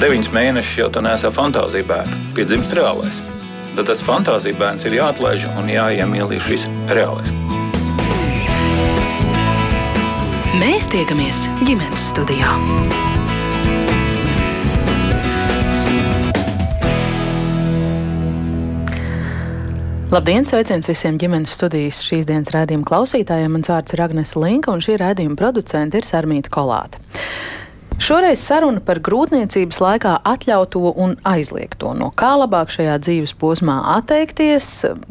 deviņus mēnešus jau tu nesi fantāzija bērnu, piedzimst reālais. Tad tas fantāzija bērns ir jāatlaiž un jāiemīlī šis reālais. Mēs tiekamies ģimenes studijā. Labdien, sveiciens visiem ģimenes studijas šīs dienas rādījuma klausītājiem. Mans vārds ir Agnēs Linka, un šī rādījuma producente ir Sarmīta Kolāte. Šoreiz saruna par grūtniecības laikā atļauto un aizliegto. No kā labāk šajā dzīves posmā atteikties,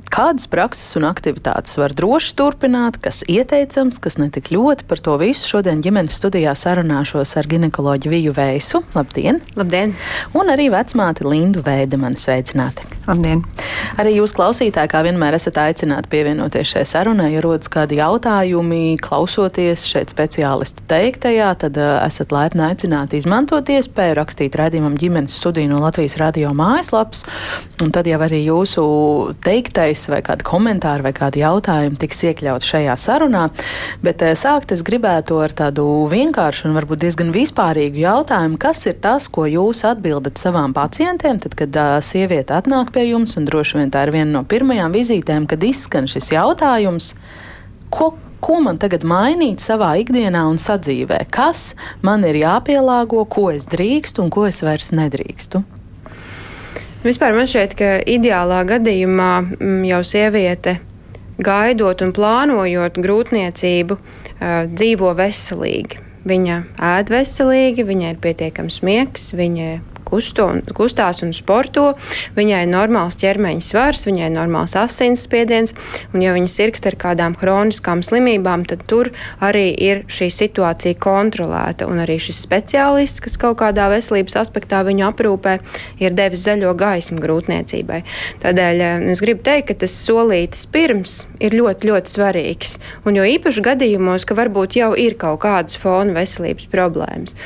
kādas prakses un aktivitātes var droši turpināt, kas ieteicams, kas netik ļoti par to visu. Šodien ģimenes studijā sarunāšos ar ginekoloģu Viju Veisu. Labdien! Labdien! Un arī vecmāti Lindu Veidemanu sveicināti! Labdien! Arī jūs klausītāji, kā vienmēr, esat aicināti pievienoties šai sarunai. Ja rodas kādi jautājumi, klausoties šeit speciālistu teiktajā, tad uh, esat laipni aicināti aicināti izmantot iespēju rakstīt redzējumam ģimenes studiju no Latvijas radio mājaslapas. Un tad jau arī jūsu teiktais vai kādi komentāri vai kādi jautājumi tiks iekļaut šajā sarunā. Bet eh, sākt es gribētu ar tādu vienkāršu un varbūt diezgan vispārīgu jautājumu, kas ir tas, ko jūs atbildat savām pacientiem, tad, kad uh, sieviete atnāk pie jums, un droši vien tā ir viena no pirmajām vizītēm, kad izskan šis jautājums. Ko, ko man tagad mainīt savā ikdienā un sadzīvē? Kas man ir jāpielāgo, ko es drīkstu un ko es vairs nedrīkstu? Vispār man šķiet, ka ideālā gadījumā mm, jau sieviete gaidot un plānojot grūtniecību, dzīvo veselīgi. Viņa ēd veselīgi, viņai ir pietiekams miegs, viņa kusto, kustās un sporto, viņai ir normāls ķermeņa svars, viņai ir normāls asinsspiediens, un ja viņa sirgst ar kādām hroniskām slimībām, tad tur arī ir šī situācija kontrolēta, un arī šis speciālists, kas kaut kādā veselības aspektā viņu aprūpē, ir devis zaļo gaismu grūtniecībai. Tādēļ eh, es gribu teikt, ka tas solītis pirms ir ļoti, ļoti svarīgs, un jo īpaši gadījumos, ka varbūt jau ir kaut kādas fona veselības problēmas.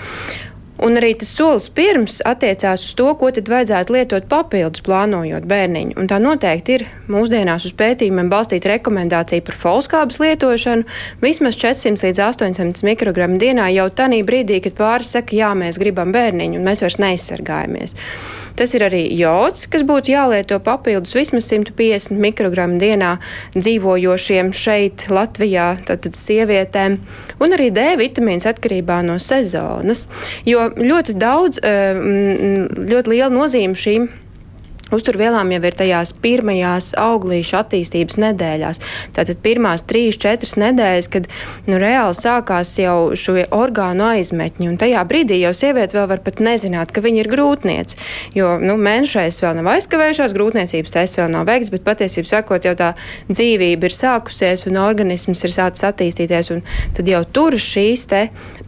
Un arī tas solis pirms attiecās uz to, ko tad vajadzētu lietot papildus, plānojot bērniņu. Un tā noteikti ir mūsdienās uz pētījumiem balstīta rekomendācija par folskābes lietošanu vismaz 400 līdz 800 mikrogramu dienā jau tanī brīdī, kad pāris saka, jā, mēs gribam bērniņu un mēs vairs neizsargājamies. Tas ir arī jods, kas būtu jālieto papildus vismaz 150 mikrogramu dienā dzīvojošiem šeit, Latvijā, tātad sievietēm, un arī D vitamīns atkarībā no sezonas. Jo ļoti daudz, eh, ļoti liela nozīme šīm Uzturvielām jau ir tajās pirmajās auglīšu attīstības nedēļās. Tātad pirmās trīs, četras nedēļas, kad nu, reāli sākās jau šo orgānu aizmetņi. Un tajā brīdī jau sieviete vēl var pat nezināt, ka viņa ir grūtniece. Jo nu, mēnešais vēl nav aizkavējušās, grūtniecības tests vēl nav veikts, bet patiesībā sakot, jau tā dzīvība ir sākusies un organisms ir sācis attīstīties. Tad jau tur šīs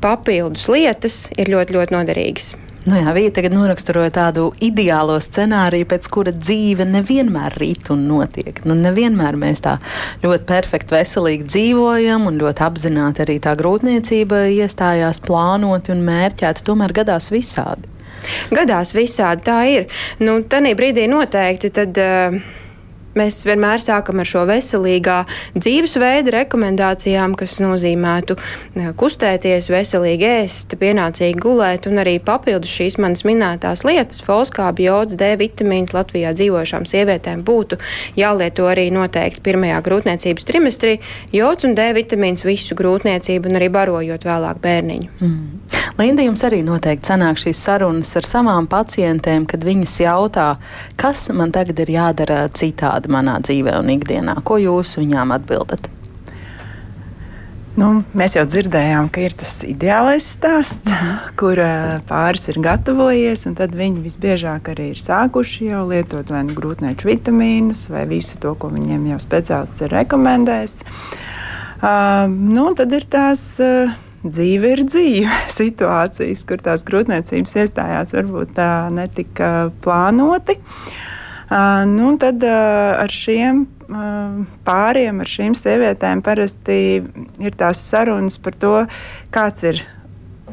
papildus lietas ir ļoti, ļoti noderīgas. Nu jā, Vija tagad noraksturoja tādu ideālo scenāriju, pēc kura dzīve nevienmēr rīt un notiek. Nu, nevienmēr mēs tā ļoti perfekti, veselīgi dzīvojam, un ļoti apzināti arī tā grūtniecība iestājās plānoti un mērķēti. Tomēr gadās visādi. Gadās visādi, tā ir. Nu, Tanī brīdī noteikti tad. Uh, Mēs vienmēr sākam ar šo veselīgā dzīvesveida rekomendācijām, kas nozīmētu eh, kustēties, veselīgi ēst, pienācīgi gulēt un arī papildus šīs manas minētās lietas, folskābi, jods, D vitamīns Latvijā dzīvojušām sievietēm būtu jālieto arī noteikti pirmajā grūtniecības trimestrī. Jods un D vitamīns visu grūtniecību un arī barojot vēlāk bērniņu. Mm. Linda, jums arī noteikti sanāk šīs sarunas ar savām pacientēm, kad viņas jautā, kas man tagad ir jādara citādi manā dzīvē un ikdienā. Ko jūs viņām atbildat? Nu, mēs jau dzirdējām, ka ir tas ideālais stāsts, -hmm. kur uh, pāris ir gatavojies, un tad viņi visbiežāk arī ir sākuši jau lietot vai nu grūtnieču vitamīnus, vai visu to, ko viņiem jau speciālists ir rekomendējis. Uh, nu, tad ir tās uh, dzīve ir dzīve. Situācijas, kur tās grūtniecības iestājās, varbūt tā netika plānoti. Uh, nu, tad ar šiem pāriem, ar šīm sievietēm parasti ir tās sarunas par to, kāds ir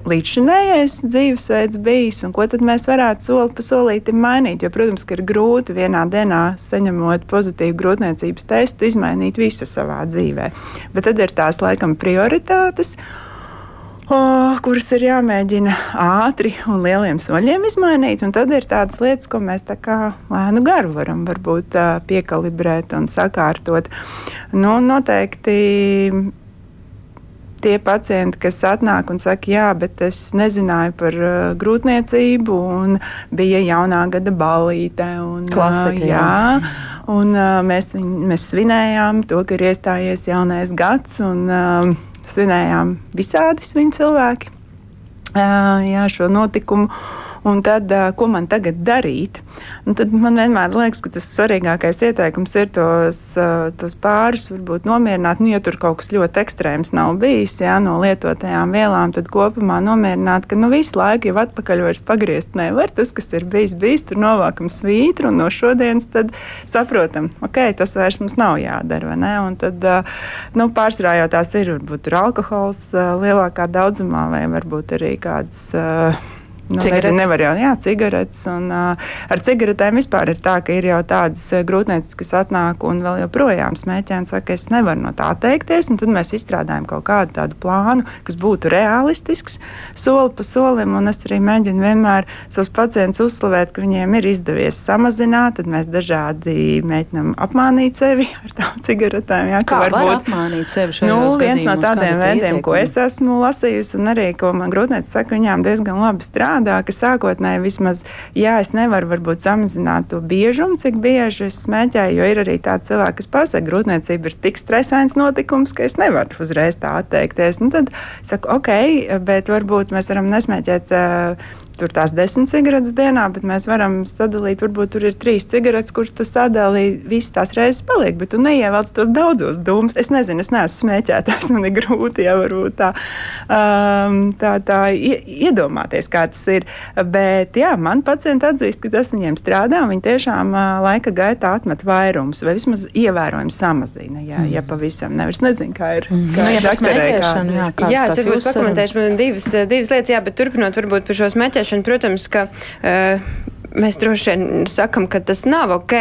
līdzšinējais dzīvesveids bijis un ko mēs varētu soli pa solītim mainīt. Jo, protams, ka ir grūti vienā dienā saņemot pozitīvu grūtniecības testu, izmainīt visu savā dzīvē. Bet tad ir tās laikam prioritātes. Oh, kuras ir jāmēģina ātri un lieliem soļiem izmainīt. Un tad ir tādas lietas, ko mēs tā kā lēnu garu varam varbūt piekalibrēt un sakārtot. Nu, noteikti tie pacienti, kas atnāk un saka, jā, bet es nezināju par uh, grūtniecību, un bija jaunā gada balīte. Un, Klasika, uh, jā, un uh, mēs, viņ, mēs svinējām to, ka ir iestājies jaunais gads. Un, uh, svinējām visādi svin cilvēki jā, šo notikumu. Un tad, ko man tagad darīt? Un tad man vienmēr liekas, ka tas svarīgākais ieteikums ir tos, tos pārus varbūt nomierināt. Nu, ja tur kaut kas ļoti ekstrēms nav bijis jā, no lietotajām vielām, tad kopumā nomierināt, ka nu, visu laiku jau atpakaļ vairs pagriezt nevar. Tas, kas ir bijis, bijis tur novākam svītru un no šodienas saprotam, ok, tas vairs mums nav jādara. Un tad nu, pārsvarā jau tās ir varbūt alkohols lielākā daudzumā vai varbūt arī kāds. Nu, nezinu, nevar jau, jā, cigaretes. Un, uh, ar cigaretēm vispār ir tā, ka ir jau tādas grūtniecības, kas atnāk un vēl joprojām smēķē un saka, es nevaru no tā atteikties. Tad mēs izstrādājam kaut kādu tādu plānu, kas būtu realistisks, soli pa solim. Un es arī mēģinu vienmēr savus pacientus uzslavēt, ka viņiem ir izdevies samazināt. Tad mēs dažādi mēģinām apmānīt sevi ar tām cigaretēm. Jā, Kā varbūt apmānīt sevi šajā nu, viens no tādiem veidiem, ko es esmu lasījusi un arī ko man grūtniecības saka, viņām diezgan labi strādā strādā, ka sākotnēji vismaz, jā, es nevaru varbūt samazināt to biežumu, cik bieži es smēķēju, jo ir arī tādi cilvēki, kas pasaka, grūtniecība ir tik stresains notikums, ka es nevaru uzreiz tā atteikties. Nu, tad saku, ok, bet varbūt mēs varam nesmēķēt. Uh, tur tās desmit cigaretes dienā, bet mēs varam sadalīt, varbūt tur ir trīs cigaretes, kuras tu sadalīji, visas tās reizes paliek, bet tu neievelc tos daudzos dūmus. Es nezinu, es neesmu smēķētājs, man ir grūti jau varbūt tā, um, tā, tā iedomāties, kā tas ir. Bet jā, man pacienti atzīst, ka tas viņiem strādā, un viņi tiešām uh, laika gaitā atmet vairumus vai vismaz ievērojami samazina, ja, mm. ja pavisam nevar. Es nezinu, kā ir. Mm. Kā nu, ir jā, smēķēšana, jā, jā, es varbūt pakomentēšu divas, divas lietas, jā, bet turpinot varbūt par šo smēķēšanu izmeklēšana, protams, ka uh, mēs droši vien sakam, ka tas nav ok,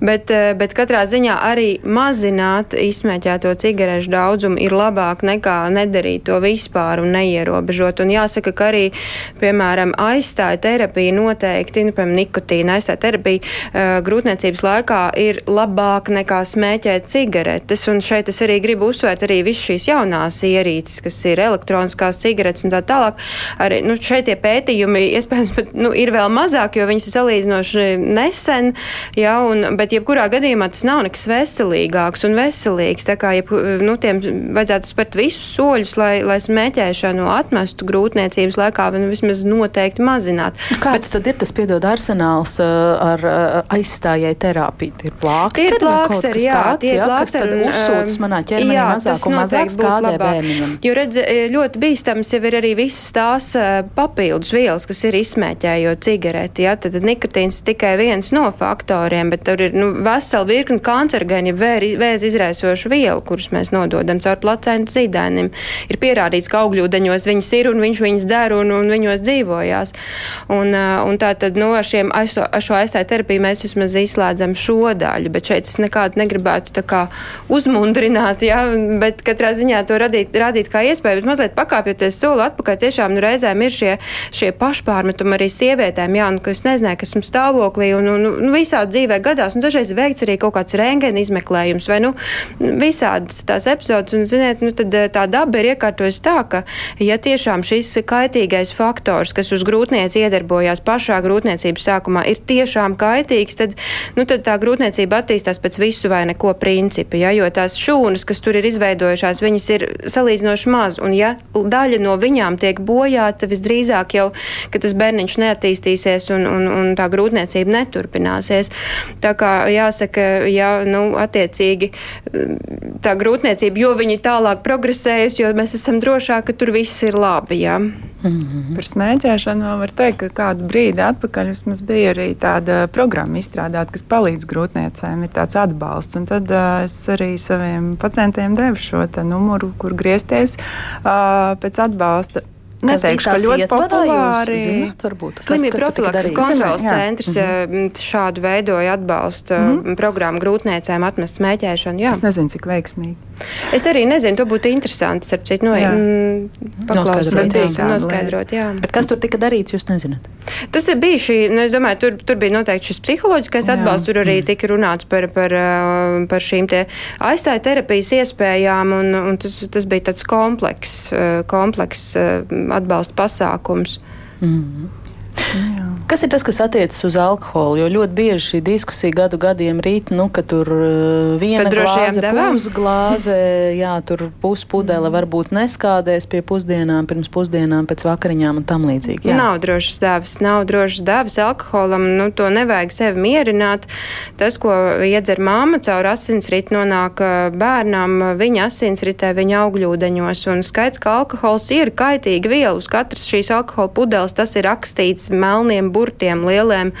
bet, eh, bet katrā ziņā arī mazināt izsmēķēto cigarešu daudzumu ir labāk nekā nedarīt to vispār un neierobežot. Un jāsaka, ka arī, piemēram, aizstāja terapija noteikti, nu, piemēram, nikotīna aizstāja terapija uh, grūtniecības laikā ir labāk nekā smēķēt cigaretes. Un šeit es arī gribu uzsvērt arī visas šīs jaunās ierīces, kas ir elektroniskās cigaretes un tā tālāk. Arī, nu, šeit tie pētījumi iespējams pat, nu, ir vēl mazāk, jo viņas salīdzinoši nesen, ja, un, bet jebkurā gadījumā tas nav nekas veselīgāks un veselīgs. Tā kā jeb, nu, tiem vajadzētu spērt visus soļus, lai, lai smēķēšanu atmestu grūtniecības laikā, nu, vismaz noteikti mazināt. Kāds bet, tad ir tas piedod arsenāls ar aizstājēju terapiju? Tie ir plāksteri? Tie ir plāksteri, jā, tāds, tie ir jā, plāksteri. Tad uzsūtas manā ķermenī jā, mazāk un mazāk skādē bērniņam. Jo redz, ļoti bīstams jau ir arī visas tās papildus vielas, kas ir izsmēķējot cigareti, jā, tad nikotīns tikai viens no faktoriem, bet tur ir nu, vesela virkni kancerogēni, vēzi izraisošu vielu, kurus mēs nododam caur placentu zīdainim. Ir pierādīts, ka augļūdeņos viņas ir un viņš viņas der un, un viņos dzīvojās. Un, un tā tad no nu, šiem, ar šo aizstāju terapiju mēs vismaz izslēdzam šo daļu, bet šeit es nekādu negribētu tā kā uzmundrināt, ja, bet katrā ziņā to radīt, radīt kā iespēju, bet mazliet pakāpjoties soli atpakaļ, tiešām nu, reizēm ir šie, šie pašpārmetumi arī sievietēm, jā, nu, ka es ka esmu stāvoklī un, un, un visādi dzīvē gadās. Un dažreiz veikts arī kaut kāds rengēna izmeklējums vai nu, visādas tās epizodes. Un, ziniet, nu, tad eh, tā daba ir iekārtojusi tā, ka, ja tiešām šis kaitīgais faktors, kas uz grūtnieci iedarbojās pašā grūtniecības sākumā, ir tiešām kaitīgs, tad, nu, tad tā grūtniecība attīstās pēc visu vai neko principa. Ja, jo tās šūnas, kas tur ir izveidojušās, viņas ir salīdzinoši maz. Un, ja daļa no viņām tiek bojāta, visdrīzāk jau, tas bērniņš neattīstīsies un, un, un un tā grūtniecība neturpināsies. Tā kā jāsaka, ja, nu, attiecīgi tā grūtniecība, jo viņi tālāk progresējusi, jo mēs esam drošāki, ka tur viss ir labi. Ja. Mm -hmm. Par smēķēšanu var teikt, ka kādu brīdi atpakaļ mums bija arī tāda programma izstrādāta, kas palīdz grūtniecēm, ir tāds atbalsts. Un tad uh, es arī saviem pacientiem devu šo numuru, kur griezties uh, pēc atbalsta neteikšu, ka ļoti populāri. Slimību profilakses kontrolas centrs mm -hmm. šādu veidoja atbalsta mm -hmm. programmu grūtniecēm atmest smēķēšanu. Jā. Es nezinu, cik veiksmīgi. Es arī nezinu, to būtu interesanti, starp citu, no, mm, paklausīties un noskaidrot. Jā. Bet kas tur tika darīts, jūs nezināt? Tas bija šī, nu, es domāju, tur, tur bija noteikti šis psiholoģiskais atbalsts, tur arī mm. tika runāts par, par, par šīm te aizstāja terapijas iespējām, un, un tas, tas bija tāds komplekss kompleks atbalsta pasākums. Mm. Jā. Kas ir tas, kas attiecas uz alkoholu? Jo ļoti bieži šī diskusija gadu gadiem rīt, nu, ka tur uh, viena glāze, pusglāze, jā, tur puspudele mm. varbūt neskādēs pie pusdienām, pirms pusdienām, pēc vakariņām un tam līdzīgi. Jā. Nav drošas dāvas, nav drošas dāvas alkoholam, nu, to nevajag sevi mierināt. Tas, ko iedzer māma caur asinsritu, nonāk uh, bērnam viņa asinsritē, viņa augļūdeņos, un skaits, ka alkohols ir kaitīga viela uz katras šīs alkohola pudeles, tas ir rakstīts melniem burtiem lieliem,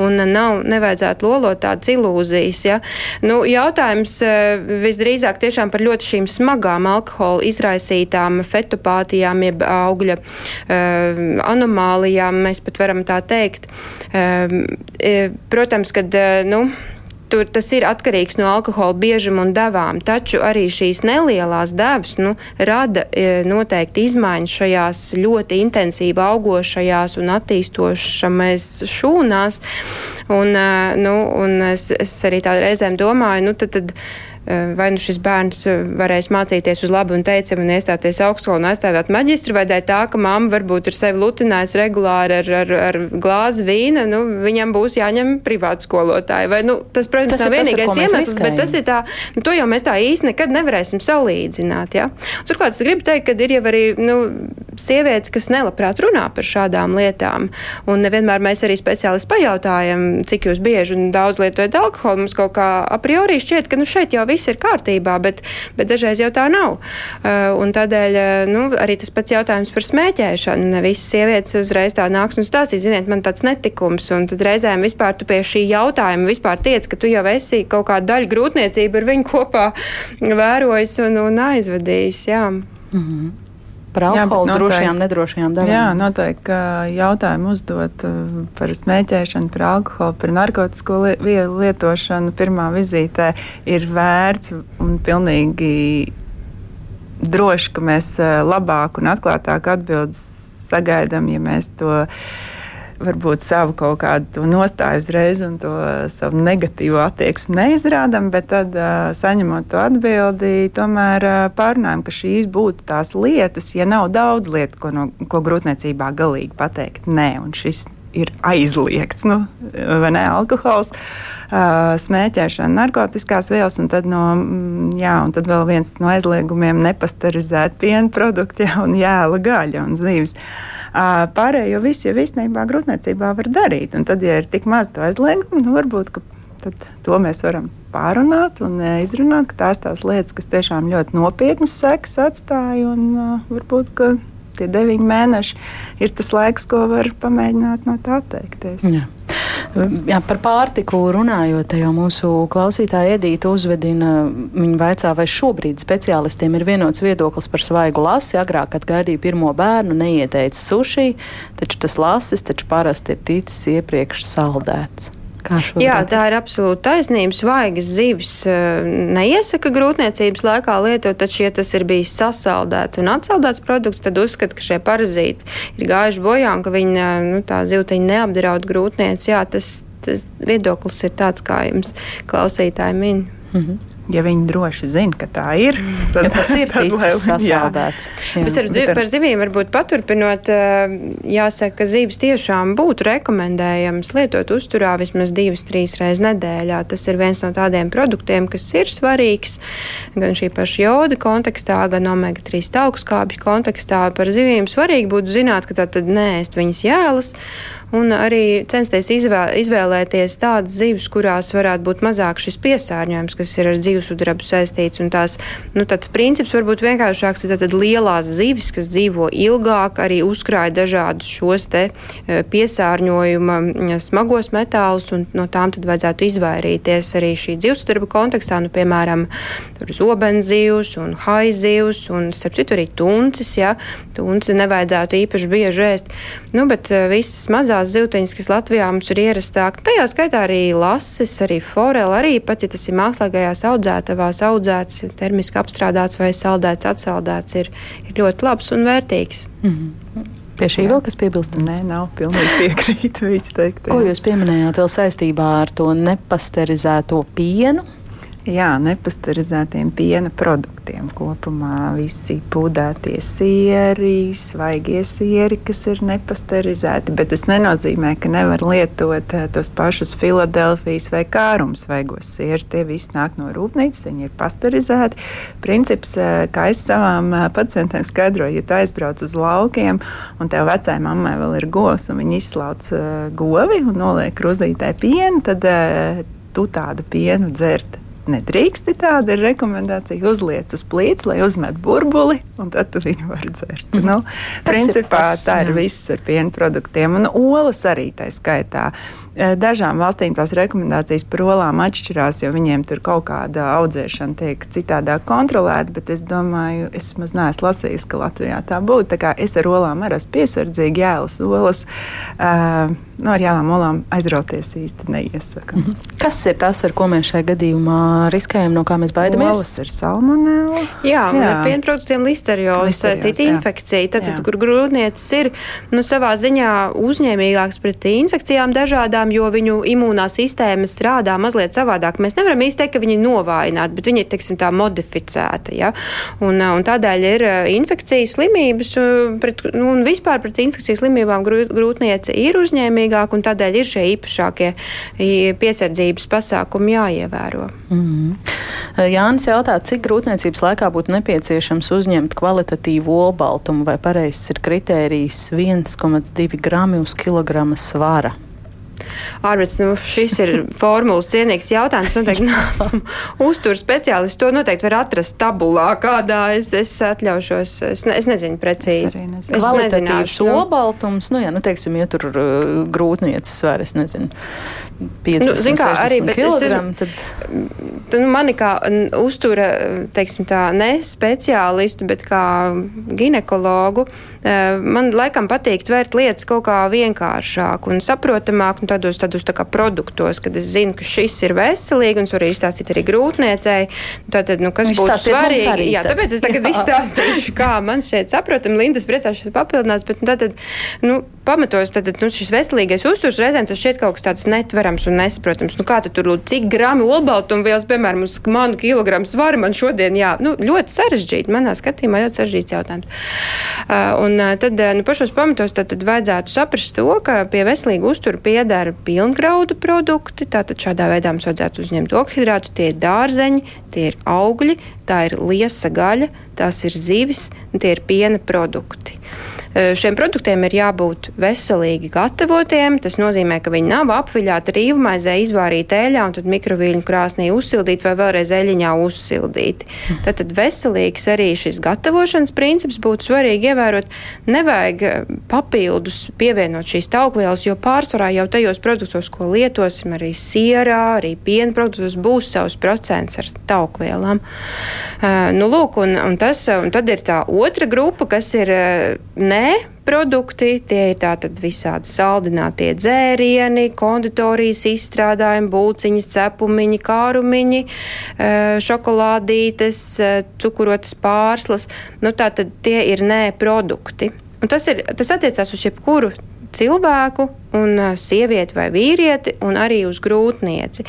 un nav, nevajadzētu lolot tādas ilūzijas. Ja? Nu, jautājums eh, visdrīzāk tiešām par ļoti šīm smagām alkohola izraisītām fetopātijām, jeb augļa uh, anomālijām, mēs pat varam tā teikt. Uh, protams, kad, uh, nu, Tur tas ir atkarīgs no alkohola biežuma un devām, taču arī šīs nelielās devas nu, rada e, noteikti izmaiņas šajās ļoti intensīvi augošajās un attīstošamais šūnās. Un, e, nu, un es, es arī tādā reizēm domāju, nu, tad, tad vai nu šis bērns eh, varēs mācīties uz labu un teicamu un iestāties augstskolā un aizstāvēt maģistru, vai dēļ tā, ka mamma varbūt ir sevi lutinājusi regulāri ar, ar, ar glāzi vīna, nu, viņam būs jāņem privātu skolotāju. Vai, nu, tas, protams, tas nav vienīgais tas, iemesls, bet tas ir tā, nu, to jau mēs tā īsti nekad nevarēsim salīdzināt. Ja? Turklāt es gribu teikt, ka ir jau arī nu, sievietes, kas nelabprāt runā par šādām lietām, un nevienmēr mēs arī speciālisti pajautājam, cik jūs bieži un daudz lietojat alkoholu. Mums kaut kā a priori šķiet, ka nu, šeit jau viss ir kārtībā, bet, bet dažreiz jau tā nav. Uh, un tādēļ uh, nu, arī tas pats jautājums par smēķēšanu. Ne visas sievietes uzreiz tā nāks un stāstīs, ziniet, man tāds netikums, un tad reizēm vispār tu pie šī jautājuma vispār tiec, ka tu jau esi kaut kādu daļu grūtniecību ar viņu kopā vērojis un, un aizvadījis. Jā. Mm -hmm. Par alkoholu, jā, drošajām, nedrošajām devām. Jā, noteikti, jautājumu uzdot uh, par smēķēšanu, par alkoholu, par narkotiku vielu lietošanu pirmā vizītē ir vērts un pilnīgi droši, ka mēs uh, labāk un atklātāk atbildes sagaidām, ja mēs to varbūt savu kaut kādu nostāju uzreiz un to savu negatīvo attieksmi neizrādām, bet tad, uh, saņemot to atbildi, tomēr uh, pārunājam, ka šīs būtu tās lietas, ja nav daudz lietu, ko, no, ko grūtniecībā galīgi pateikt nē, un šis ir aizliegts, nu, vai ne, alkohols, smēķēšana, narkotikās vielas, un tad, no, jā, un tad vēl viens no aizliegumiem - nepasterizēt piena produkti, jā, un jēla gaļa un. Uh, Pārējo visu jau īstenībā grūtniecībā var darīt. Un tad, ja ir tik maz to aizliegumu, nu, varbūt to mēs varam pārunāt un izrunāt, ka tās tās lietas, kas tiešām ļoti nopietnas sekas atstāja, un varbūt tie deviņi mēneši ir tas laiks, ko var pamēģināt no tā atteikties. Jā. Jā, par pārtiku runājot, jau mūsu klausītāja Edīta uzvedina, viņa vaicā, vai šobrīd speciālistiem ir vienots viedoklis par svaigu lasi. Agrāk, kad gaidīja pirmo bērnu, neieteica suši, taču tas lasis taču parasti ir ticis iepriekš saldēts. Jā, tā ir absolūti taisnība. Svaigas zivis eh, neiesaka grūtniecības laikā lietot, taču, ja tas ir bijis sasaldēts un atsaldēts produkts, tad uzskata, ka šie parazīti ir gājuši bojā un ka viņi eh, nu, tā zivtiņa neapdraud grūtnieci. Jā, tas, tas viedoklis ir tāds, kā jums klausītāji min. Mm -hmm ja viņi droši zina, ka tā ir, tad ja tas ir sasaldēts. Bet ar ziv, par zivīm varbūt paturpinot, eh, jāsaka, ka zivis tiešām būtu rekomendējams lietot uzturā vismaz divas, trīs reizes nedēļā. Tas ir viens no tādiem produktiem, kas ir svarīgs gan šī paša joda kontekstā, gan omega-3 augstskābju kontekstā. Par zivīm svarīgi būtu zināt, ka tā tad nēst viņas jēlas un arī censties izvēl, izvēlēties tādas zivis, kurās varētu būt mazāk šis piesārņojums, kas ir ar dzīves dzīvesudrabu saistīts. Un tās, nu, tāds princips varbūt vienkāršāks ir tad lielās zivis, kas dzīvo ilgāk, arī uzkrāja dažādus šos te e, piesārņojuma smagos metālus, un no tām tad vajadzētu izvairīties arī šī dzīvesudraba kontekstā, nu, piemēram, zobenzivs un haizivs, un starp citu arī tuncis, ja, tunci nevajadzētu īpaši bieži ēst. Nu, bet e, visas mazās zivtiņas, kas Latvijā mums ir ierastāk, tajā skaitā arī lasis, arī forela, arī pat, ja tas ir mākslīgajās audzētavās audzēts, termiski apstrādāts vai saldēts, atsaldēts, ir, ir ļoti labs un vērtīgs. Mm -hmm. Pie šī vēl kas piebilstams? Nē, nav pilnīgi piekrīt teikt. Ko jūs pieminējāt vēl saistībā ar to nepasterizēto pienu? Jā, nepasterizētiem piena produktiem kopumā. Visi pūdētie sieri, svaigie sieri, kas ir nepasterizēti. Bet tas nenozīmē, ka nevar lietot eh, tos pašus Filadelfijas vai kārums svaigos sierus. Tie visi nāk no rūpnīcas, viņi ir pasterizēti. Princips, eh, kā es savām eh, pacientiem skaidroju, ja tu aizbrauc uz laukiem un tev vecai mammai vēl ir govs un viņi izslauc govi un noliek krūzītē pienu, tad tu tādu pienu dzert nedrīkst. Tāda ir rekomendācija. Uzliec uz plīts, lai uzmet burbuli, un tad tu viņu var dzert. Mm. Nu, principā ir tas, tā ir jā. viss ar piena produktiem, un olas arī tā skaitā. Dažām valstīm tās rekomendācijas par olām atšķirās, jo viņiem tur kaut kāda audzēšana tiek citādāk kontrolēta, bet es domāju, es maz neesmu lasījusi, ka Latvijā tā būtu. Tā kā es ar olām arī esmu piesardzīgi, jēlas olas. Uh, nu, ar jālām olām aizrauties īsti neiesaku. Mm -hmm. Kas ir tas, ar ko mēs šajā gadījumā riskējam, no kā mēs baidamies? Olas ir salmonella. Jā, jā. ar pienproduktiem listeriozi saistīta infekcija. Tad, tad, kur grūtniecis ir nu, savā ziņā uzņēmīgāks pret infekcijām dažādām lietām, jo viņu imūnā sistēma strādā mazliet savādāk. Mēs nevaram īsti teikt, ka viņi ir novājināti, bet viņi ir teiksim, tā modificēta. Ja? Un, un tādēļ ir infekcijas slimības, pret, nu, un vispār pret infekcijas slimībām grūtniece ir uzņēmīgāka, un tādēļ ir šie īpašākie piesardzības pasākumi jāievēro. Mm -hmm. Jānis jautā, cik grūtniecības laikā būtu nepieciešams uzņemt kvalitatīvu olbaltumu, vai pareizs ir kritērijs 1,2 grami uz kilograma svara? Ārprāts, nu, šis ir formulas cienīgs jautājums. Noteikti neesmu uzturs speciālists. To noteikti var atrast tabulā, kādā es, es atļaušos. Es, ne, es nezinu precīzi. Es, es Kvalitatīvs nu. obaltums, nu jā, nu teiksim, ja tur uh, grūtniecis svēr, es nezinu. 50, nu, zin kā, arī, bet kilogram, es, tad... nu, mani kā uztura, teiksim tā, ne speciālistu, bet kā ginekologu, uh, man laikam patīk tvērt lietas kaut kā vienkāršāk un saprotamāk. Un tādos, tādos tā kā produktos, kad es zinu, ka šis ir veselīgi un es varu izstāstīt arī grūtniecei. Tātad, nu, kas būtu svarīgi? Jā, tāpēc es tagad izstāstīšu, kā man šeit saprotam. Lindas priecāšos papildinās, bet nu, tātad, nu, pamatos, tad nu, šis veselīgais uzturs reizēm tas šķiet kaut kas tāds netverams un nesaprotams. Nu, kā tad tur lūdzu, cik gramu olbaltumvielas, piemēram, uz manu kilogramu svaru man šodien, jā, nu, ļoti sarežģīti. Manā skatījumā ļoti sarežģīts jautājums. Uh, un uh, tad, uh, nu, pašos pamatos tad, tad vajadzētu saprast to, ka pie veselīga uztura piedara pilngraudu produkti. Tātad šādā veidā mums vajadzētu uzņemt okhidrātu. Tie ir dārzeņi, tie ir augļi, tā ir liesa gaļa, tās ir zivis un tie ir piena produkti. Šiem produktiem ir jābūt veselīgi gatavotiem. Tas nozīmē, ka viņi nav apviļāti rīvmaizē, izvārīti eļļā un tad mikroviļņu krāsnī uzsildīti vai vēlreiz eļļiņā uzsildīti. Tad, tad veselīgs arī šis gatavošanas princips būtu svarīgi ievērot. Nevajag papildus pievienot šīs taukvielas, jo pārsvarā jau tajos produktos, ko lietosim, arī sierā, arī piena produktos, būs savs procents ar taukvielām. Uh, nu, lūk, un, un, tas, un tad ir tā otra grupa, kas ir ne produkti, tie ir tātad visādi saldinātie dzērieni, konditorijas izstrādājumi, būciņas, cepumiņi, kārumiņi, eh, šokolādītes, eh, cukurotas pārslas. Nu, tātad tie ir nē produkti. Un tas, ir, tas attiecās uz jebkuru cilvēku, un uh, sievieti vai vīrieti, un arī uz grūtnieci.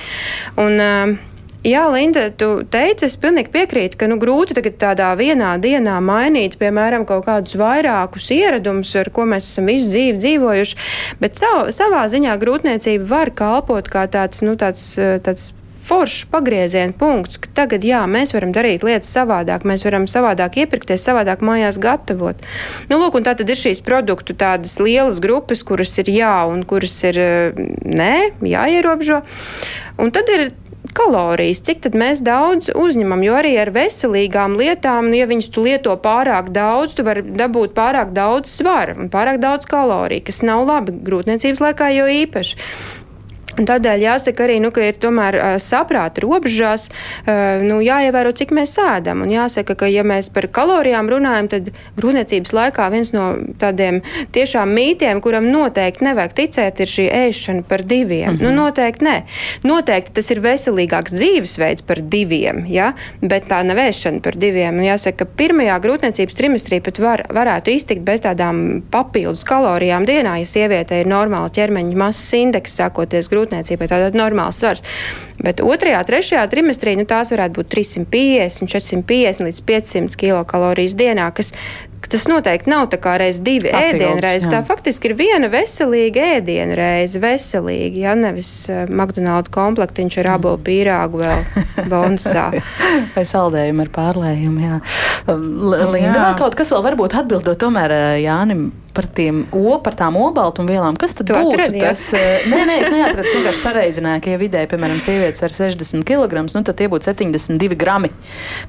Un, uh, Jā, Linda, tu teici, es pilnīgi piekrītu, ka nu, grūti tagad tādā vienā dienā mainīt, piemēram, kaut kādus vairākus ieradumus, ar ko mēs esam visu dzīvi dzīvojuši, bet sav, savā ziņā grūtniecība var kalpot kā tāds, nu, tāds, tāds foršs pagrieziena punkts, ka tagad jā, mēs varam darīt lietas savādāk, mēs varam savādāk iepirkties, savādāk mājās gatavot. Nu, lūk, tā tad ir šīs produktu tādas lielas grupas, kuras ir jā un kuras ir nē, jāierobežo. Un tad ir kalorijas, cik mēs daudz uzņemam, jo arī ar veselīgām lietām, nu, ja viņas tu lieto pārāk daudz, tu vari dabūt pārāk daudz svara un pārāk daudz kaloriju, kas nav labi grūtniecības laikā jau īpaši. Tādēļ jāsaka arī, nu, ka ir tomēr uh, saprāta robežās uh, nu, jāievēro, cik mēs ēdam. Un jāsaka, ka, ja mēs par kalorijām runājam, tad grūtniecības laikā viens no tādiem tiešām mītiem, kuram noteikti nevajag ticēt, ir šī ēšana par diviem. Mm -hmm. nu, noteikti nē. Noteikti tas ir veselīgāks dzīvesveids par diviem, ja? bet tā nav ēšana par diviem. Un jāsaka, ka pirmajā grūtniecības trimestrī pat var, varētu iztikt bez tādām papildus kalorijām dienā, ja sieviete ir normāla ķermeņa masas indeks, sākoties grūtniecības grūtniecībai, tātad normāls svars. Bet otrajā, trešajā trimestrī nu, tās varētu būt 350, 450 līdz 500 kilokalorijas dienā, kas tas noteikti nav tā kā reiz divi ēdienreizi. Tā faktiski ir viena veselīga ēdienreize, veselīgi, ja nevis uh, McDonald's komplektiņš ar abolu pīrāgu vēl bonusā. Vai saldējumu ar pārlējumu, jā. Linda, jā. kaut kas vēl varbūt atbildot tomēr Jānim par, tiem, o, par tām obaltumvielām. Kas tad tu būtu atradi, tas? nē, nē, es neatradu. Es vienkārši sareizināju, ka, ja vidēji, piemēram, sievietes var 60 kg, nu, tad tie būtu 72 grami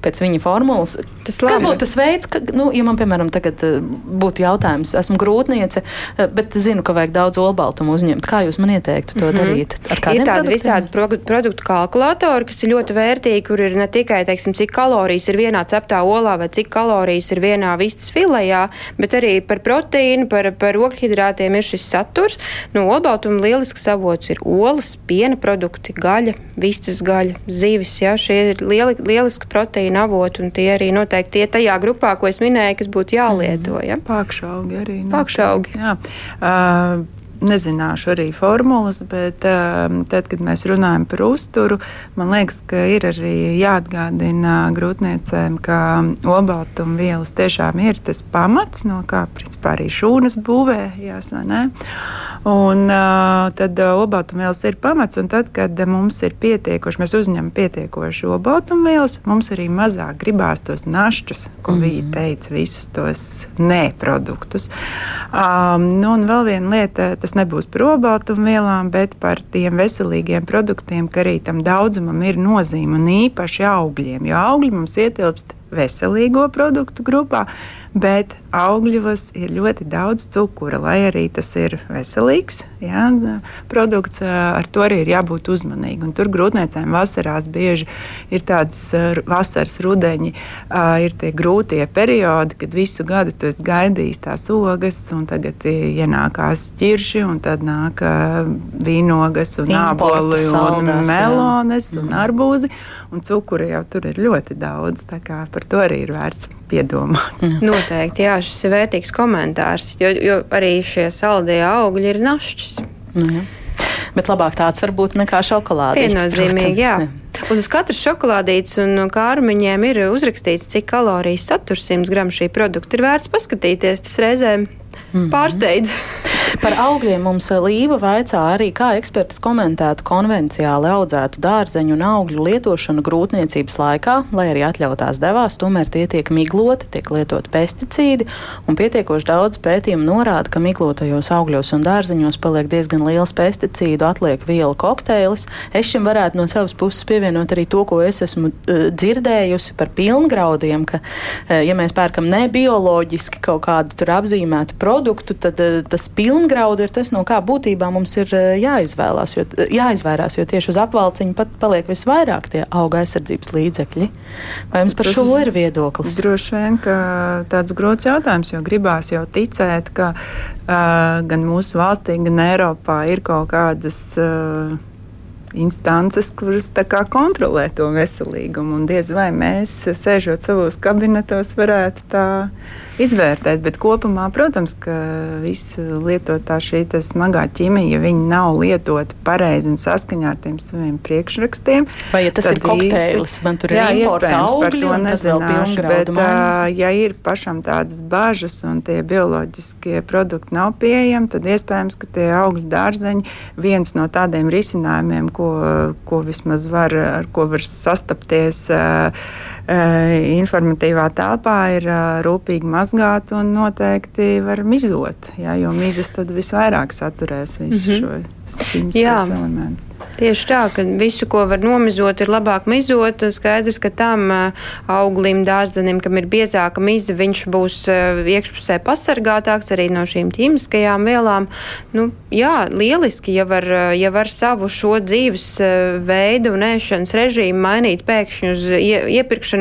pēc viņa formulas. Tas. Kas būtu tas veids, ka, nu, ja man, piemēram, tagad būtu jautājums, esmu grūtniece, bet zinu, ka vajag daudz olbaltumu uzņemt. Kā jūs man ieteiktu to mm -hmm. darīt? Ir tādi visādi produktu kalkulatori, kas ir ļoti vērtīgi, kur ir ne tikai, teiksim, cik kalorijas ir vienā ceptā olā vai cik kalorijas ir vienā vistas filējā, bet arī par proteīnu par, par ogļhidrātiem ir šis saturs. No olbaltuma lielisks avots ir olas, piena produkti, gaļa, vistas gaļa, zivis. Ja, šie ir lieli, lieliski proteīna avoti, un tie arī noteikti tie tajā grupā, ko es minēju, kas būtu jālieto. Ja. Pākšaugi arī. Pākšaugi. Jā. Uh, nezināšu arī formulas, bet um, tad, kad mēs runājam par uzturu, man liekas, ka ir arī jāatgādina grūtniecēm, ka olbaltumvielas tiešām ir tas pamats, no kā principā arī šūnas būvējās. Un uh, tad uh, olbaltumvielas ir pamats, un tad, kad mums ir pietiekoši, mēs uzņemam pietiekoši olbaltumvielas, mums arī mazāk gribās tos našķus, ko mm -hmm. viņa teica, visus tos neproduktus. Um, nu, un vēl viena lieta, tas nebūs par olbaltumvielām, bet par tiem veselīgiem produktiem, ka arī tam daudzumam ir nozīme un īpaši augļiem, jo augļi mums ietilpst veselīgo produktu grupā, bet augļos ir ļoti daudz cukura, lai arī tas ir veselīgs jā, produkts. Ar to arī ir jābūt uzmanīgam. Tur grūtniecēm vasarās bieži ir tādas vasaras rudeņi, ir tie grūtie periodi, kad visu gadu tu esi gaidījis tās ogas, un tagad ienākās ķirši, un tad nāk vīnogas un āboli un melones jā. un arbūzi, un cukura jau tur ir ļoti daudz. Par to arī ir vērts piedomāt. Mm. Noteikti, jā, šis ir vērtīgs komentārs, jo, jo arī šie saldie augļi ir našķis. Mm. Bet labāk tāds var būt nekā šokolāde. Viennozīmīgi, jā. Un uz katras šokolādītes un kārmiņiem ir uzrakstīts, cik kalorijas satur 100 gramu šī produkta. Ir vērts paskatīties, tas reizēm mm. pārsteidz. Par augļiem mums Līva vaicā arī, kā eksperts komentētu konvenciāli audzētu dārzeņu un augļu lietošanu grūtniecības laikā, lai arī atļautās devās, tomēr tie tiek migloti, tiek lietot pesticīdi, un pietiekoši daudz pētījumu norāda, ka miglotajos augļos un dārzeņos paliek diezgan liels pesticīdu atliek vielu kokteilis. Es šim varētu no savas puses pievienot arī to, ko es esmu uh, dzirdējusi par pilngraudiem, ka, uh, ja mēs pērkam nebioloģiski kaut kādu tur apzīmētu produktu, tad uh, tas pilngraudis pilngraudu ir tas, no kā būtībā mums ir eh, jāizvēlās, jo, jāizvairās, jo tieši uz apvalciņa pat paliek visvairāk tie auga aizsardzības līdzekļi. Vai jums par tas šo ir viedoklis? Droši vien, ka tāds grots jautājums, jo gribās jau ticēt, ka uh, gan mūsu valstī, gan Eiropā ir kaut kādas. Uh, instances, kuras kontrolē to veselīgumu. Un diez vai mēs, sēžot savos kabinetos, varētu tā izvērtēt. Bet kopumā, protams, ka visa lietotā šī smagā ķīmija, viņi nav lietoti pareizi un saskaņā ar tiem saviem priekšrakstiem. Vai ja tas ir kokteilis, man tur ir jā, iespējams par to nezināšu, bet uh, ja ir pašam tādas bažas un tie bioloģiskie produkti nav pieejami, tad iespējams, ka tie augļu dārzeņi viens no tādiem risinājumiem, ko, ko vismaz var, ar ko var sastapties uh, informatīvā telpā ir rūpīgi mazgāt un noteikti var mizot, jā, jo mizas tad visvairāk saturēs visu mm -hmm. šo elementus. Tieši tā, ka visu, ko var nomizot, ir labāk mizot. Skaidrs, ka tam auglim, dārzenim, kam ir biezāka miza, viņš būs iekšpusē pasargātāks arī no šīm ķīmiskajām vielām. Nu, jā, lieliski, ja var, ja var savu šo dzīves veidu un ēšanas režīmu mainīt pēkšņi uz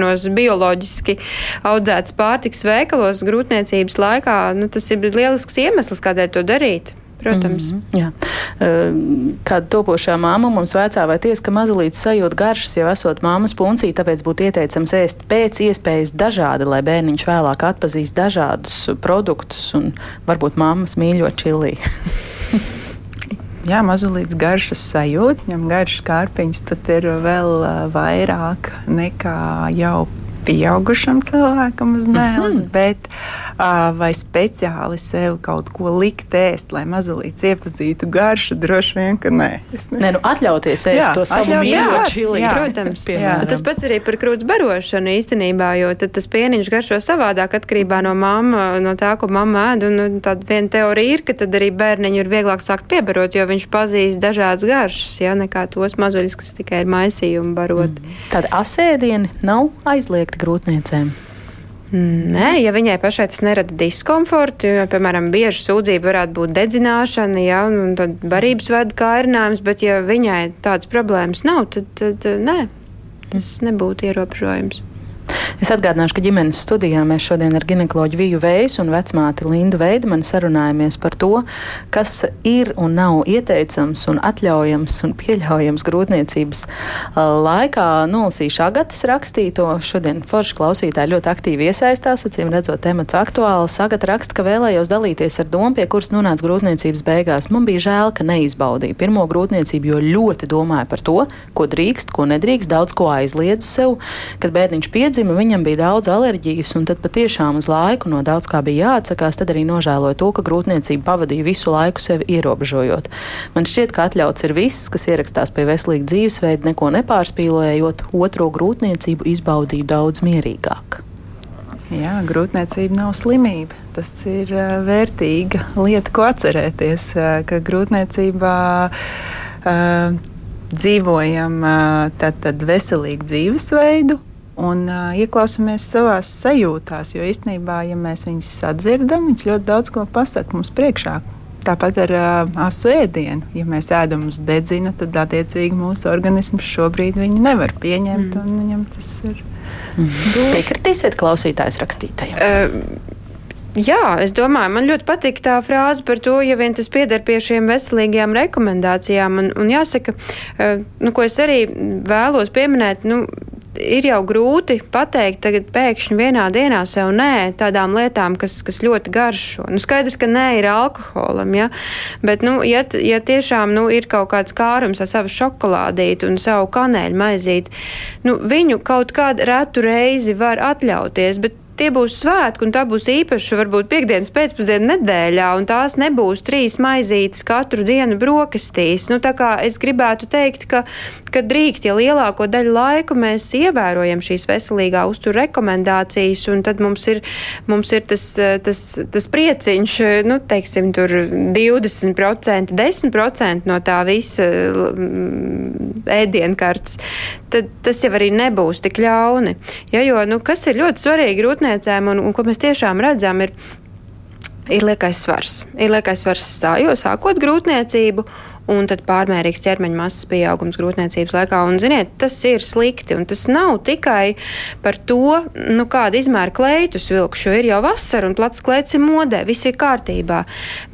iepirkšanos bioloģiski audzētas pārtiks veikalos grūtniecības laikā, nu, tas ir lielisks iemesls, kādēļ to darīt. Protams. Mm -hmm, jā. Kāda topošā māma mums vecā vai tiesa, ka mazulītis sajūt garšas jau esot māmas puncī, tāpēc būtu ieteicams ēst pēc iespējas dažādi, lai bērniņš vēlāk atpazīst dažādus produktus un varbūt māmas mīļo čilī. Jā, mazulīts garšas sajūta, viņam garšas kārpiņas pat ir vēl vairāk nekā jau pieaugušam cilvēkam uz mēles, mm -hmm. bet uh, vai speciāli sev kaut ko likt ēst, lai mazulīts iepazītu garšu, droši vien, ka nē. Nē, nu atļauties ēst jā, to savu mīļo čili. Protams, jā. tas pats arī par krūts barošanu īstenībā, jo tad tas pieniņš garšo savādāk atkarībā no mamma, no tā, ko mamma ēd, un, tad viena teorija ir, ka tad arī bērniņu ir vieglāk sākt piebarot, jo viņš pazīst dažādas garšas, ja nekā tos mazuļus, kas tikai ir maisījumi barot. Mm. Tāda asēdieni nav aizliegta aizliegti grūtniecēm? Nē, ja viņai pašai tas nerada diskomfortu, jo, piemēram, bieži sūdzība varētu būt dedzināšana, ja, un tad barības vada kārinājums, bet ja viņai tādas problēmas nav, tad, tad nē, tas nebūtu ierobežojums. Es atgādināšu, ka ģimenes studijā mēs šodien ar ginekoloģu Viju Veisu un vecmāti Lindu Veidmanu sarunājamies par to, kas ir un nav ieteicams un atļaujams un pieļaujams grūtniecības laikā. Nolasīšu Agatas rakstīto. Šodien forši klausītāji ļoti aktīvi iesaistās, acīm redzot, temats aktuāls. Agata raksta, ka vēlējos dalīties ar domu, pie kuras nonāca grūtniecības beigās. Man bija žēl, ka neizbaudīju pirmo grūtniecību, jo ļoti domāju par to, ko drīkst, ko nedrīkst, daudz ko aizliedzu sev. Kad bērniņš piedzima, viņam bija daudz alerģijas, un tad patiešām uz laiku no daudz kā bija jāatsakās, tad arī nožēloju to, ka grūtniecība pavadīja visu laiku sevi ierobežojot. Man šķiet, ka atļauts ir viss, kas ierakstās pie veselīga dzīvesveida, neko nepārspīlējot, otro grūtniecību izbaudīju daudz mierīgāk. Jā, grūtniecība nav slimība. Tas ir vērtīga lieta, ko atcerēties, ka grūtniecībā uh, dzīvojam uh, veselīgu dzīvesveidu, un uh, ieklausāmies savā sajūtās. Jo īstenībā, ja mēs viņus sadzirdam, viņš ļoti daudz ko pasaka mums priekšā. Tāpat ar uh, asu ēdienu. Ja mēs ēdam uz dedzina, tad attiecīgi mūsu organisms šobrīd viņu nevar pieņemt, mm. un viņam tas ir. Mm. Piekritīsiet klausītājs rakstītājiem. Uh, Jā, es domāju, man ļoti patīk tā frāze par to, ja vien tas pieder pie šiem veselīgajām rekomendācijām. Un, un jāsaka, nu, ko es arī vēlos pieminēt, nu, ir jau grūti pateikt, tagad pēkšņi vienā dienā sev nē, tādām lietām, kas, kas ļoti garšo. Nu, skaidrs, ka nē ir alkoholam, ja? bet, nu, ja, ja tiešām nu, ir kaut kāds kārums ar savu šokolādīti un savu kanēļu maizīti, nu, viņu kaut kādu retu reizi var atļauties, bet tie būs svētki, un tā būs īpaša, varbūt piekdienas pēcpusdiena nedēļā, un tās nebūs trīs maizītes katru dienu brokastīs. Nu, tā kā es gribētu teikt, ka, ka drīkst, ja lielāko daļu laika mēs ievērojam šīs veselīgā uztura rekomendācijas, un tad mums ir, mums ir tas, tas, tas prieciņš, nu, teiksim, tur 20%, 10% no tā visa mm, ēdienkartes, tad tas jau arī nebūs tik ļauni. Ja, jo, nu, kas ir ļoti svarīgi rūtnē slimnīcēm, un, un ko mēs tiešām redzam, ir, ir liekais svars. Ir liekais svars stājot, sākot grūtniecību, un tad pārmērīgs ķermeņa masas pieaugums grūtniecības laikā. Un, ziniet, tas ir slikti, un tas nav tikai par to, nu, kāda izmēra kleitus vilkšu, ir jau vasara un plats kleits ir modē, viss ir kārtībā.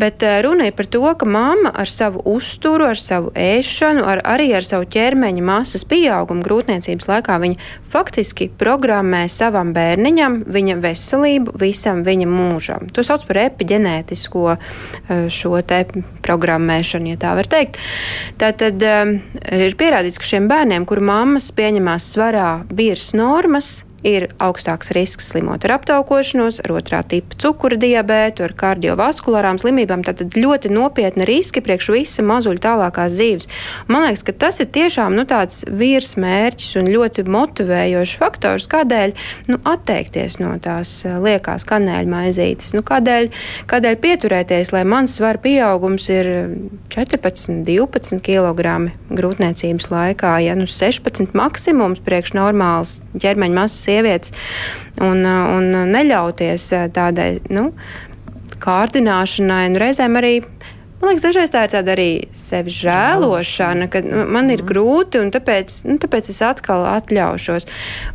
Bet uh, runa ir par to, ka mamma ar savu uzturu, ar savu ēšanu, ar, arī ar savu ķermeņa masas pieaugumu grūtniecības laikā, viņa faktiski programmē savam bērniņam viņa veselību visam viņa mūžam. To sauc par epigenētisko uh, šo te programmēšanu, ja tā var teikt teikt. Tātad um, ir pierādīts, ka šiem bērniem, kuru mammas pieņemās svarā virs normas, ir augstāks risks slimot ar aptaukošanos, ar otrā tipa cukura diabētu, ar kardiovaskulārām slimībām. Tad ļoti nopietni riski priekš visa mazuļa tālākās dzīves. Man liekas, ka tas ir tiešām nu, tāds virsmērķis un ļoti motivējošs faktors, kādēļ nu, atteikties no tās eh, liekās kanēļa maizītes. Nu, kādēļ, kādēļ pieturēties, lai mans svara pieaugums ir 14, 12 kg grūtniecības laikā, ja nu 16 maksimums priekš normāls ķermeņa masas sievietes. Un, un neļauties tādai nu, kārdināšanai. Un reizēm arī Man liekas, dažreiz tā ir tāda arī sevi žēlošana, ka man ir grūti, un tāpēc, nu, tāpēc es atkal atļaušos.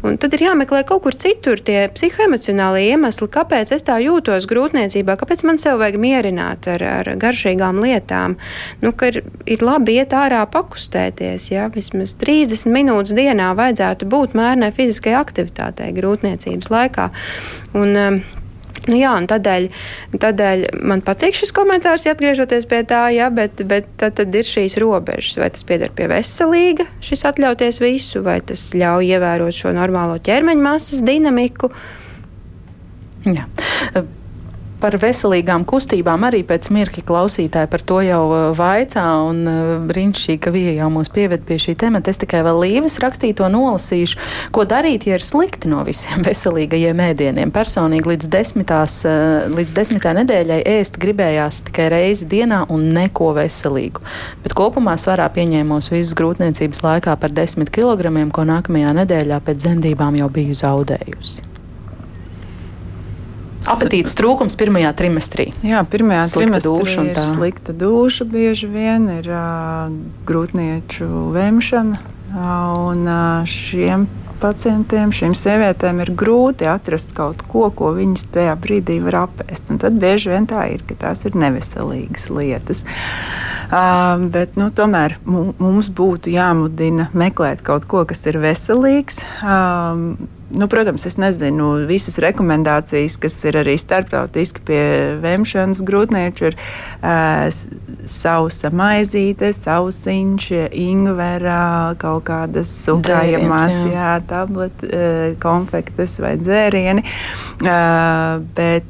Un tad ir jāmeklē kaut kur citur tie psihoemocionālie iemesli, kāpēc es tā jūtos grūtniecībā, kāpēc man sev vajag mierināt ar, ar garšīgām lietām. Nu, ir, ir labi iet ārā pakustēties, ja vismaz 30 minūtes dienā vajadzētu būt mērnē fiziskai aktivitātei grūtniecības laikā. Un, um, Nu, jā, tādēļ, tādēļ man patīk šis komentārs, ja atgriežoties pie tā, jā, bet, bet tad, tad ir šīs robežas. Vai tas pieder pie veselīga, šis atļauties visu, vai tas ļauj ievērot šo normālo ķermeņa masas dinamiku. Jā par veselīgām kustībām arī pēc mirkļa klausītāji par to jau uh, vaicā, un uh, brīnišķīgi, ka Vija jau mūs pieved pie šī temata. Es tikai vēl līves rakstīto nolasīšu, ko darīt, ja ir slikti no visiem veselīgajiem ēdieniem. Personīgi līdz, desmitās, uh, līdz desmitā nedēļai ēst gribējās tikai reizi dienā un neko veselīgu. Bet kopumā svarā pieņēmos visas grūtniecības laikā par desmit kilogramiem, ko nākamajā nedēļā pēc dzemdībām jau biju zaudējusi. Apetītes trūkums pirmajā trimestrī. Jā, pirmajā slikta trimestrī ir slikta dūša, bieži vien ir uh, grūtnieču vemšana. Uh, un uh, šiem pacientiem, šīm sievietēm ir grūti atrast kaut ko, ko viņas tajā brīdī var apēst. Un tad bieži vien tā ir, ka tās ir neveselīgas lietas. Uh, bet, nu, tomēr mums būtu jāmudina meklēt kaut ko, kas ir veselīgs. Uh, nu, protams, es nezinu visas rekomendācijas, kas ir arī starptautiski pie vemšanas grūtnieču, ir uh, sausa maizīte, sausiņš, ingvera, kaut kādas sūkājamās, jā. jā, tablet, uh, konfektes vai dzērieni. Uh, bet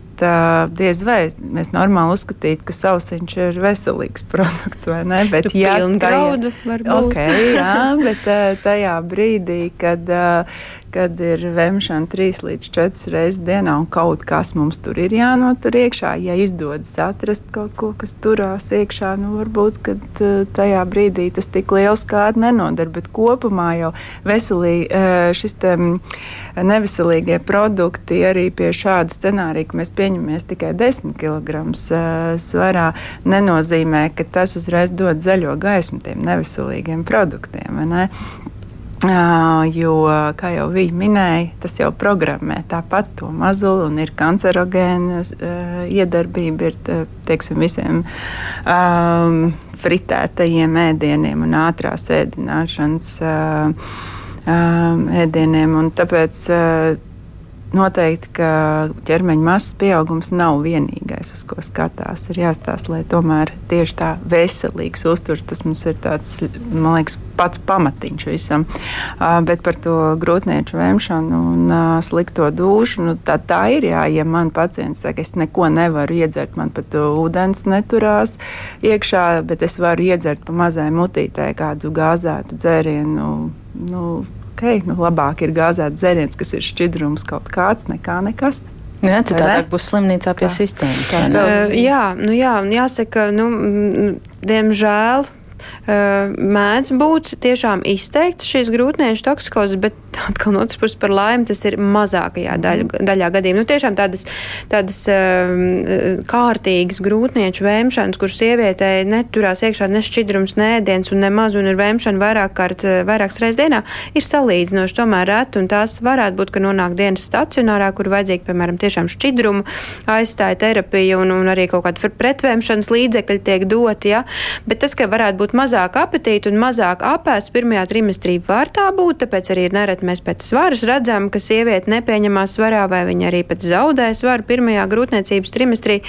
diez vai mēs normāli uzskatītu, ka sausiņš ir veselīgs produkts, vai ne? Bet, tu ja graudu, okay, jā, bet tajā brīdī, kad, kad ir vemšana trīs līdz četras reizes dienā un kaut kas mums tur ir jānotur iekšā, ja izdodas atrast kaut ko, kas turās iekšā, nu varbūt, uh, tajā brīdī tas tik liels kāda nenodara, bet kopumā jau veselīgi uh, šis te neveselīgie produkti arī pie šāda scenārija, ka mēs pieņemamies tikai 10 kg svarā, nenozīmē, ka tas uzreiz dod zaļo gaismu tiem neveselīgiem produktiem. Ne? Jo, kā jau viņa minēja, tas jau programmē tāpat to mazuli un ir kancerogēna uh, iedarbība ir teiksim, visiem um, fritētajiem ēdieniem un ātrās ēdināšanas. Um, ēdieniem. Tāpēc uh, noteikti, ka ķermeņa masas pieaugums nav vienīgais, uz ko skatās. Ir jāstāsta, lai tomēr tieši tā veselīgs uzturs, tas mums ir tāds, man liekas, pats pamatiņš visam. Bet par to grūtnieču vēmšanu un slikto dušu, nu, tā, tā ir. Jā, ja man pacients saka, es neko nevaru iedzert, man pat ūdens neturās iekšā, bet es varu iedzert pa mazai mutītē kādu gāzētu dzērienu nu, ok, nu, labāk ir gāzēts dzēriens, kas ir šķidrums kaut kāds, nekā nekas. Jā, citādāk būs slimnīcā pie tā. sistēmas. Tā, uh, jā, nu jā, jāsaka, nu, diemžēl mēdz būt tiešām izteikts šīs grūtniešu toksikozes, bet atkal no otras puses par laimi tas ir mazākajā daļu, daļā gadījumā. Nu, tiešām tādas, tādas kārtīgas grūtnieču vēmšanas, kuras sievietei neturās iekšā ne šķidrums, ne ēdiens un nemaz un ir vēmšana vairāk kārt, vairākas reizes dienā, ir salīdzinoši tomēr reti un tās varētu būt, ka nonāk dienas stacionārā, kur vajadzīgi, piemēram, tiešām šķidrumu aizstāja terapija un, un arī kaut kāda pretvēmšanas līdzekļi tiek doti, ja? bet tas, ka varētu būt mazāk apetīti un mazāk apēsts pirmajā trimestrī var tā būt, tāpēc arī nereti. Mēs pēc svaras redzam, ka sieviete nepieņemās svarā vai viņa arī pat zaudē svaru pirmajā grūtniecības trimestrī.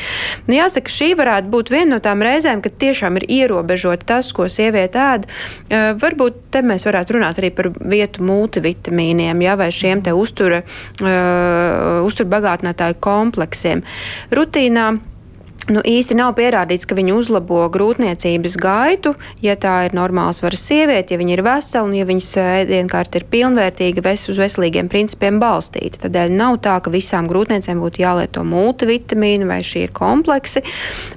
Nu, jāsaka, šī varētu būt viena no tām reizēm, kad tiešām ir ierobežot tas, ko sieviete ēd. Uh, varbūt te mēs varētu runāt arī par vietu multivitamīniem, ja, vai šiem te uztura, uh, uzturbagātinātāju kompleksiem. Rutīnā Nu, īsti nav pierādīts, ka viņi uzlabo grūtniecības gaitu, ja tā ir normāls varas sieviete, ja viņa ir vesela un ja viņas ēdienkarte ir pilnvērtīga, ves uz veselīgiem principiem balstīta. Tādēļ nav tā, ka visām grūtniecēm būtu jālieto multivitamīni vai šie kompleksi,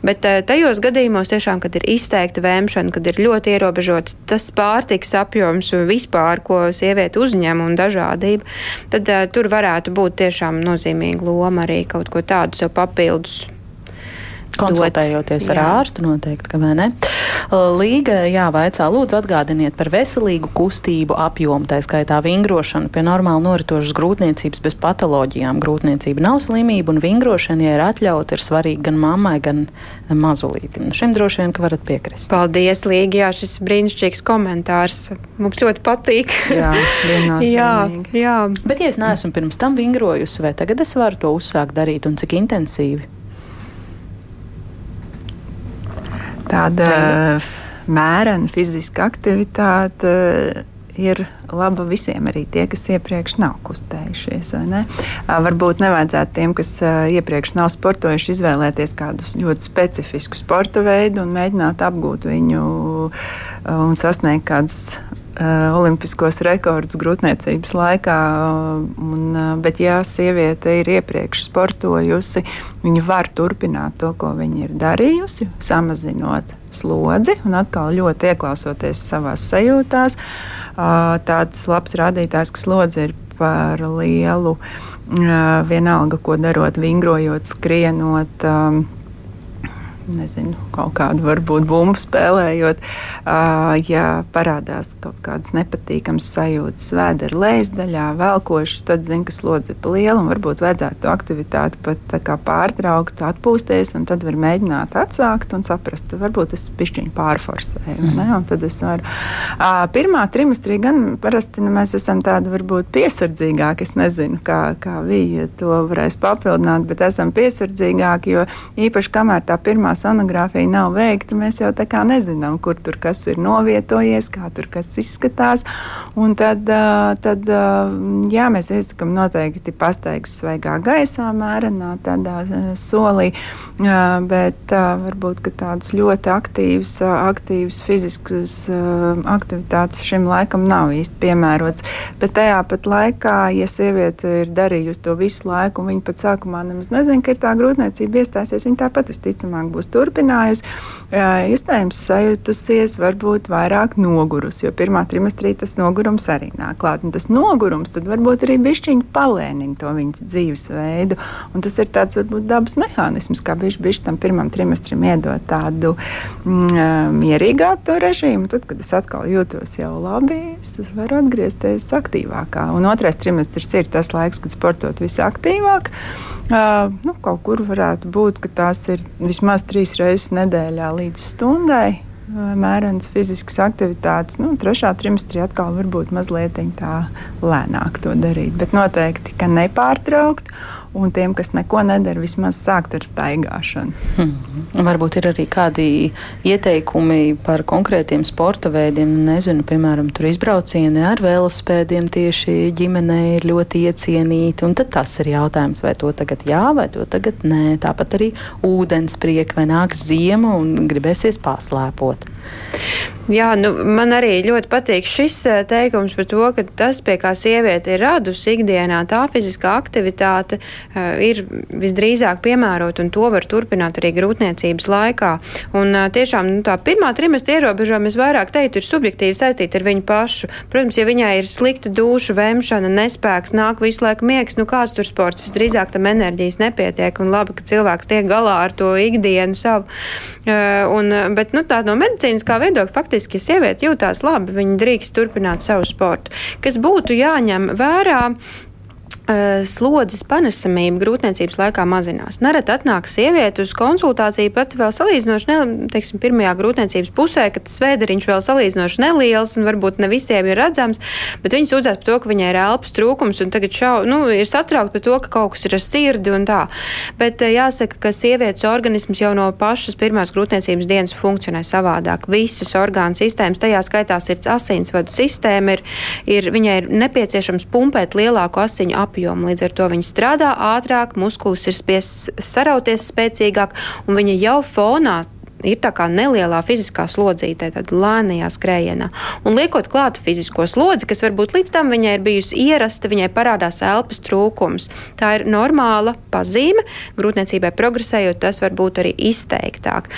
bet tajos gadījumos tiešām, kad ir izteikta vēmšana, kad ir ļoti ierobežots tas pārtiks apjoms vispār, ko sieviete uzņem un dažādība, tad uh, tur varētu būt tiešām nozīmīga loma arī kaut ko tādu sev papildus Konsultējoties ar ārstu, noteikti, ka vai ne. Līga, jā, vaicā, lūdzu atgādiniet par veselīgu kustību apjomu, tā skaitā vingrošanu pie normāli noritošas grūtniecības bez patoloģijām. Grūtniecība nav slimība, un vingrošana, ja ir atļauta, ir svarīga gan mammai, gan mazulītim. Šim droši vien, ka varat piekrist. Paldies, Līga, jā, šis brīnišķīgs komentārs. Mums ļoti patīk. jā, jā, jā. Bet, ja es neesmu pirms tam vingrojusi, vai tagad es varu to uzsākt darīt un cik intensīvi? Tāda mērena fiziska aktivitāte ir laba visiem, arī tie, kas iepriekš nav kustējušies. Ne? Varbūt nevajadzētu tiem, kas iepriekš nav sportojuši, izvēlēties kādu ļoti specifisku sporta veidu un mēģināt apgūt viņu un sasniegt kādus olimpiskos rekordus grūtniecības laikā. Un, uh, bet, ja sieviete ir iepriekš sportojusi, viņa var turpināt to, ko viņa ir darījusi, samazinot slodzi un atkal ļoti ieklausoties savā sajūtās. Uh, tāds labs rādītājs, ka slodze ir par lielu, vienalga, ko darot, vingrojot, skrienot. Nezinu, kaut kādu varbūt bumbu spēlējot, ja parādās kaut kādas nepatīkamas sajūtas vēdera lejasdaļā, velkošas, tad zinu, ka slodze ir liela un varbūt vajadzētu to aktivitāti pat pārtraukt, atpūsties, un tad var mēģināt atsākt un saprast, varbūt es pišķiņu pārforsēju. Mm. Ne, tad es varu. Pirmā trimestrī gan parasti nu, mēs esam tādi varbūt piesardzīgāki, es nezinu, kā, kā viņa to varēs papildināt, bet esam piesardzīgāki, jo īpaši kamēr tā pirmā sonogrāfija nav veikta, mēs jau tā kā nezinām, kur tur kas ir novietojies, kā tur kas izskatās. Un tad, tad jā, mēs iesakām noteikti pastaigas svaigā gaisā, mērenā tādā solī, bet varbūt tādas ļoti aktīvas, aktīvas fiziskas aktivitātes šim laikam nav īsti piemērots. Bet tajā pat laikā, ja sieviete ir darījusi to visu laiku, un viņa pat sākumā nemaz nezina, ka ir tā grūtniecība iestāsies, viņa tāpat visticamāk būs turpinājusi, iespējams, sajutusies varbūt vairāk nogurus, jo pirmā trimestrī tas nogurums arī nāk klāt. Un tas nogurums tad varbūt arī bišķiņi palēnina to viņas dzīvesveidu. Un tas ir tāds varbūt dabas mehānisms, kā bišķi, bišķi tam pirmam trimestrim iedot tādu mm, mierīgāku režīmu. Tad, kad es atkal jūtos jau labi, es varu atgriezties aktīvākā. Un otrais trimestris ir tas laiks, kad sportot visaktīvāk. Uh, nu, kaut kur varētu būt, ka tās ir vismaz trīs reizes nedēļā līdz stundai. Mērenas fiziskas aktivitātes, nu, trešā trimestrī atkal varbūt mazliet tā lēnāk to darīt. Bet noteikti, ka nepārtraukt un tiem, kas neko nedara, vismaz sākt ar staigāšanu. Hmm. Varbūt ir arī kādi ieteikumi par konkrētiem sporta veidiem. Nezinu, piemēram, tur izbraucieni ar velospēdiem tieši ģimenē ir ļoti iecienīti. Un tad tas ir jautājums, vai to tagad jā, vai to tagad nē. Tāpat arī ūdensprieka vai nāks ziema un gribēsies paslēpot. Jā, nu, man arī ļoti patīk šis eh, teikums par to, ka tas, pie kā sieviete ir radusi ikdienā, tā fiziskā aktivitāte ir visdrīzāk piemērota, un to var turpināt arī grūtniecības laikā. Un, uh, tiešām nu, tā pirmā trimestra ierobežojuma, es vairāk teiktu, ir subjektīvi saistīta ar viņu pašu. Protams, ja viņai ir slikta duša, vēmšana, nespēks, nāk visu laiku miegs, nu kāds tur sports, visdrīzāk tam enerģijas nepietiek, un labi, ka cilvēks tiek galā ar to ikdienu savu. Uh, un, bet, nu, tā no medicīniskā viedokļa faktiski sieviete jūtās labi, viņa drīkst turpināt savu sportu. Kas būtu jāņem vērā, Eh, slodzes panesamība grūtniecības laikā mazinās. Nereti atnāk sieviete uz konsultāciju pat vēl salīdzinoši, ne, teiksim, pirmajā grūtniecības pusē, kad svēderiņš vēl salīdzinoši neliels un varbūt ne visiem ir redzams, bet viņi sūdzās par to, ka viņai ir elpas trūkums un tagad šau, nu, ir satraukti par to, ka kaut kas ir ar sirdi un tā. Bet eh, jāsaka, ka sievietes organisms jau no pašas pirmās grūtniecības dienas funkcionē savādāk. Visas orgānu sistēmas, tajā skaitā sirds asinsvadu sistēma, ir, ir, viņai ir nepieciešams pumpēt lielāku asiņu apjomu apjomu. Līdz ar to viņi strādā ātrāk, muskulis ir spiests sarauties spēcīgāk, un viņa jau fonā ir tā kā nelielā fiziskā slodzītē, tad lēnajā skrējienā. Un liekot klāt fizisko slodzi, kas varbūt līdz tam viņai ir bijusi ierasta, viņai parādās elpas trūkums. Tā ir normāla pazīme. Grūtniecībai progresējot, tas var būt arī izteiktāk.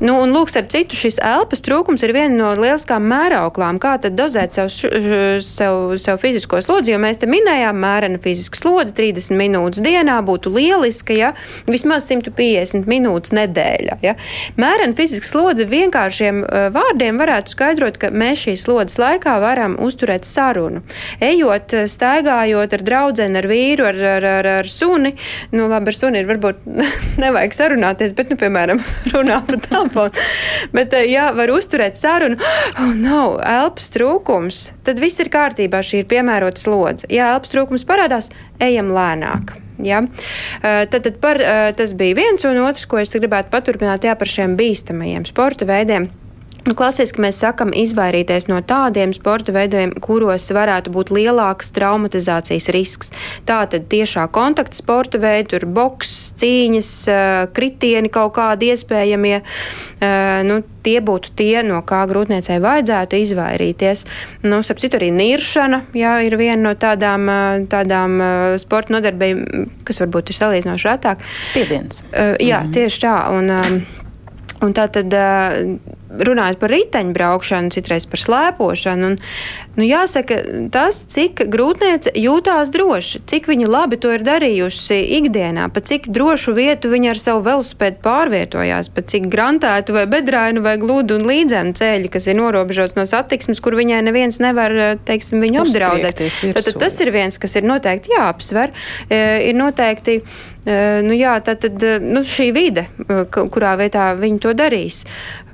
Nu, un, lūk, starp citu, šis elpas trūkums ir viena no lieliskām mērauklām, kā tad dozēt sev, sev, sev fizisko slodzi, jo mēs te minējām mērena fiziska slodze 30 minūtes dienā būtu lieliska, ja vismaz 150 minūtes nedēļā. Ja? Mērena Bērnu fiziska slodze vienkāršiem uh, vārdiem varētu skaidrot, ka mēs šīs slodzes laikā varam uzturēt sarunu. Ejot, uh, staigājot ar draugu, ar vīru, ar, ar, ar, ar suni. Nu, labi, ar suni ir varbūt nevajag sarunāties, bet, nu, piemēram, runā pa telefonu. bet, uh, ja var uzturēt sarunu, oh, nav elpas trūkums, tad viss ir kārtībā. Šī ir piemērota slodze. Ja elpas trūkums parādās, ejam lēnāk. Ja? Tad, tad par, tas bija viens, un otrs, ko es gribētu paturpināt, jā, par šiem bīstamajiem sporta veidiem. Nu, klasiski mēs sakam, izvairīties no tādiem sporta veidiem, kuros varētu būt lielāks traumatizācijas risks. Tātad tiešā kontakta sporta veidi, tur boks, cīņas, kritieni kaut kādi iespējamie. Nu, tie būtu tie, no kā grūtniecei vajadzētu izvairīties. Nu, Sapratu, arī niršana jā, ir viena no tādām, tādām sporta nodarbībām, kas varbūt ir salīdzinoši retāk. Spiediens. Jā, mm -hmm. tieši tā. Un, un tā tad. Runājot par riteņbraukšanu, citreiz par slēpošanu. Un, nu, jāsaka, tas, cik grūtniece jūtās droši, cik viņa labi to ir darījusi ikdienā, pa cik drošu vietu viņa ar savu velosipēdu pārvietojās, pa cik grantētu vai bedrainu vai gludu un līdzenu ceļu, kas ir norobežots no satiksmes, kur viņai neviens nevar, teiksim, viņu apdraudēt. Tad, tas ir viens, kas ir noteikti jāapsver. E, ir noteikti, e, nu jā, tad, tad nu, šī vide, kurā vietā viņi to darīs.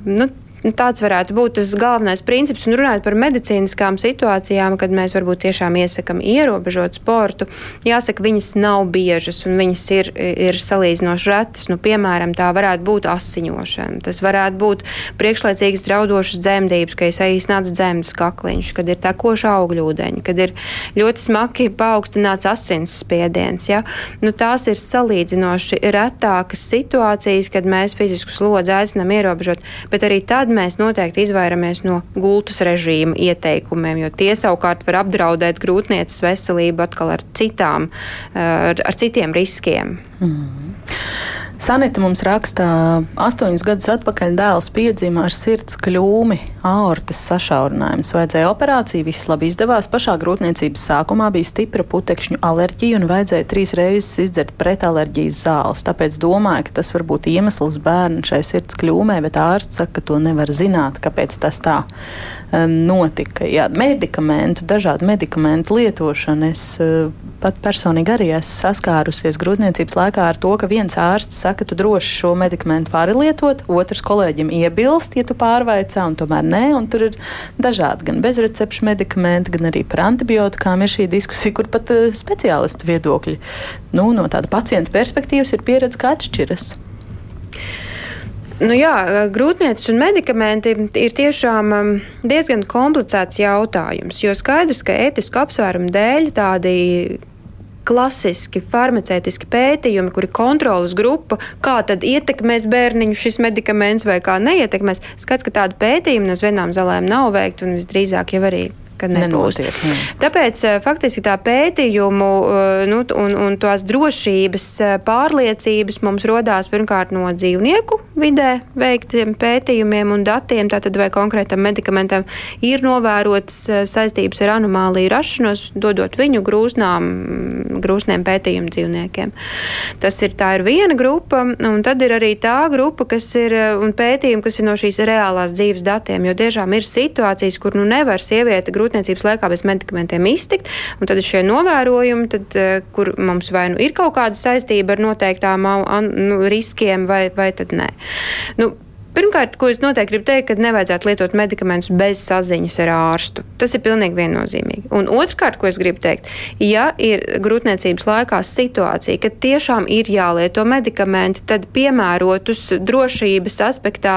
Nu, tāds varētu būt tas galvenais princips. Un runājot par medicīniskām situācijām, kad mēs varbūt tiešām iesakām ierobežot sportu, jāsaka, viņas nav biežas un viņas ir, ir salīdzinoši retas. Nu, piemēram, tā varētu būt asiņošana, tas varētu būt priekšlaicīgas draudošas dzemdības, ka ir saīsnāts dzemdas kakliņš, kad ir tekoša augļūdeņa, kad ir ļoti smagi paaugstināts asins spiediens. Ja? Nu, tās ir salīdzinoši retākas situācijas, kad mēs fizisku slodzi aicinām ierobežot, bet arī tad mēs noteikti izvairamies no gultas režīma ieteikumiem, jo tie savukārt var apdraudēt grūtnieces veselību atkal ar, citām, ar, ar citiem riskiem. Mm. Sanita mums rakstā, astoņus gadus atpakaļ dēls piedzima ar sirds kļūmi, aortas sašaurinājums. Vajadzēja operāciju, viss labi izdevās. Pašā grūtniecības sākumā bija stipra putekšņu alerģija un vajadzēja trīs reizes izdzert pretalerģijas zāles. Tāpēc domāju, ka tas var būt iemesls bērnu šai sirds kļūmē, bet ārsts saka, ka to nevar zināt, kāpēc tas tā um, notika. Jā, medikamentu, dažādu medikamentu lietošana. Es uh, pat personīgi arī esmu saskārusies grūtniecības laikā ar to, ka viens ārsts saka, tu droši šo medikamentu vari lietot, otrs kolēģim iebilst, ja tu pārvaicā, un tomēr nē. Un tur ir dažādi gan bezrecepšu medikamenti, gan arī par antibiotikām ir šī diskusija, kur pat uh, speciālistu viedokļi nu, no tāda pacienta perspektīvas ir pieredze, ka atšķiras. Nu jā, grūtniecības un medikamenti ir tiešām diezgan komplicēts jautājums, jo skaidrs, ka ētisku apsvērumu dēļ tādi klasiski farmaceitiski pētījumi, kuri kontrolas grupa, kā tad ietekmēs bērniņu šis medikaments vai kā neietekmēs. Skats, ka tādu pētījumu no vienām zālēm nav veikta un visdrīzāk jau arī ka nebūs. Nenotiek. Tāpēc eh, faktiski tā pētījumu eh, nu, un, un tās drošības eh, pārliecības mums rodās pirmkārt no dzīvnieku vidē veiktiem pētījumiem un datiem, tātad vai konkrētam medikamentam ir novērotas saistības ar anomāliju rašanos, dodot viņu grūznām, grūzniem pētījumu dzīvniekiem. Tas ir tā ir viena grupa, un tad ir arī tā grupa, kas ir un pētījumi, kas ir no šīs reālās dzīves datiem, jo tiešām ir situācijas, kur nu nevar sieviete grūti grūtniecības laikā bez medikamentiem iztikt. Un tad šie novērojumi, tad, kur mums vai nu ir kaut kāda saistība ar noteiktām nu, riskiem, vai, vai tad nē. Nu, Pirmkārt, ko es noteikti gribu teikt, ka nevajadzētu lietot medikamentus bez saziņas ar ārstu. Tas ir pilnīgi viennozīmīgi. Un otrkārt, ko es gribu teikt, ja ir grūtniecības laikā situācija, ka tiešām ir jālieto medikamenti, tad piemērotus drošības aspektā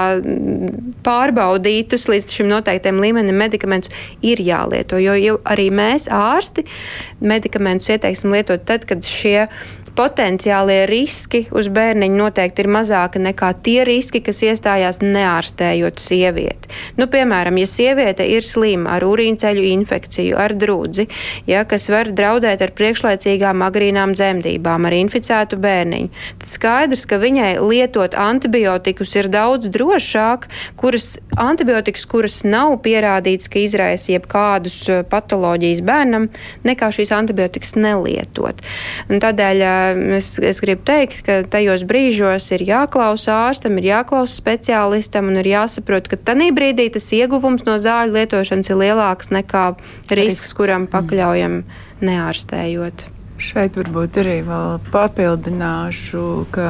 pārbaudītus līdz šim noteiktam līmenim medikamentus ir jālieto. Jo arī mēs, ārsti, medikamentus ieteiksim lietot tad, kad šie potenciālie riski uz bērniņu noteikti ir mazāki nekā tie riski, kas iestājās neārstējot sievieti. Nu, piemēram, ja sieviete ir slima ar urīnceļu infekciju, ar drudzi, ja, kas var draudēt ar priekšlaicīgām agrīnām dzemdībām, ar inficētu bērniņu, tad skaidrs, ka viņai lietot antibiotikus ir daudz drošāk, kuras antibiotikas, kuras nav pierādīts, ka izraisa jebkādus eh, patoloģijas bērnam, nekā šīs antibiotikas nelietot. Un tādēļ eh, es, es gribu teikt, ka tajos brīžos ir jāklausa ārstam, ir jāklausa speciālistam un ir jāsaprot, ka tajā brīdī tas ieguvums no zāļu lietošanas ir lielāks nekā risks, risks. kuram pakļaujam neārstējot. Šeit varbūt arī vēl papildināšu, ka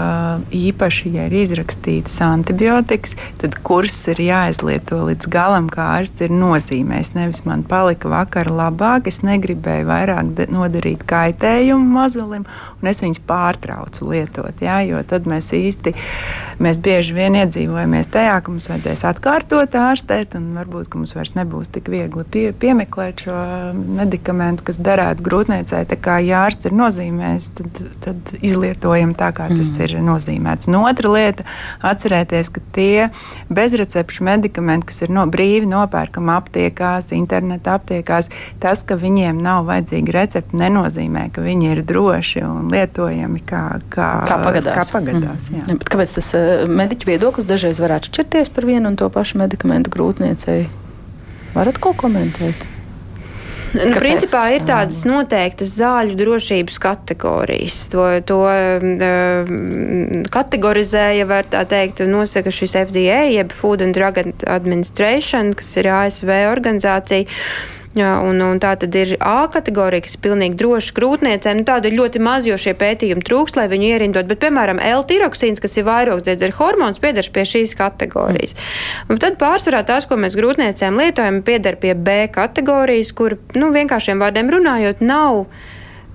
īpaši, ja ir izrakstītas antibiotikas, tad kurs ir jāizlieto līdz galam, kā ārsts ir nozīmējis. Nevis man palika vakar labāk, es negribēju vairāk nodarīt kaitējumu mazulim, un es viņus pārtraucu lietot. Jā, jo tad mēs īsti, mēs bieži vien iedzīvojamies tajā, ka mums vajadzēs atkārtot ārstēt, un varbūt mums vairs nebūs tik viegli pie, piemeklēt šo medikamentu, kas derētu grūtniecei ārsts ir nozīmējis, tad, tad izlietojam tā, kā tas mm. ir nozīmēts. Un otra lieta - atcerēties, ka tie bezrecepšu medikamenti, kas ir no, brīvi nopērkami aptiekās, interneta aptiekās, tas, ka viņiem nav vajadzīgi recepti, nenozīmē, ka viņi ir droši un lietojami kā, kā, kā pagadās. Kā pagadās mm. ja, kāpēc tas uh, mediķu viedoklis dažreiz varētu šķirties par vienu un to pašu medikamentu grūtniecei? Varat ko komentēt? Nu, principā ir tādas noteiktas zāļu drošības kategorijas. To, to uh, kategorizēja, var tā teikt, nosaka šis FDA, jeb Food and Drug Administration, kas ir ASV organizācija. Jā, un, un tā tad ir A kategorija, kas ir pilnīgi droša grūtniecēm. Nu, tāda ir ļoti maz, jo šie pētījumi trūkst, lai viņu ierindot. Bet, piemēram, L-tiroksīns, kas ir vairogdziedzera hormons, pieder pie šīs kategorijas. Un tad pārsvarā tās, ko mēs grūtniecēm lietojam, pieder pie B kategorijas, kur, nu, vienkāršiem vārdiem runājot, nav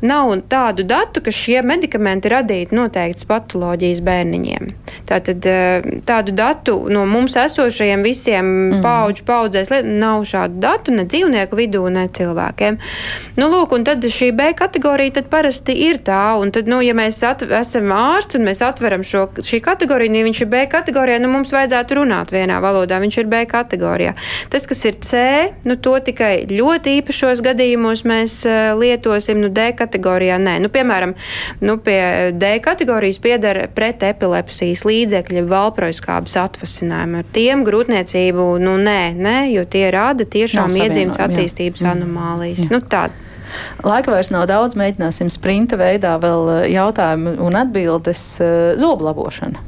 nav tādu datu, ka šie medikamenti radītu noteiktas patoloģijas bērniņiem. Tātad eh, tādu datu no mums esošajiem visiem mm. paudžu paudzēs nav šādu datu ne dzīvnieku vidū, ne cilvēkiem. Nu, lūk, un tad šī B kategorija tad parasti ir tā, un tad, nu, ja mēs esam ārsts un mēs atveram šo, šī kategoriju, ja viņš ir B kategorijā, nu, mums vajadzētu runāt vienā valodā, viņš ir B kategorijā. Tas, kas ir C, nu, to tikai ļoti īpašos gadījumos mēs uh, lietosim, nu, D kategorijā kategorijā nē. Nu, piemēram, nu, pie D kategorijas pieder pret epilepsijas līdzekļi, valproiskābes atvasinājumi. Ar tiem grūtniecību, nu nē, nē jo tie rada tiešām iedzīmes attīstības jā. Mm. anomālijas. Jā. Nu, tāda. Laika vairs nav daudz, mēģināsim sprinta veidā vēl eh, jautājumu un atbildes eh, zoblabošana.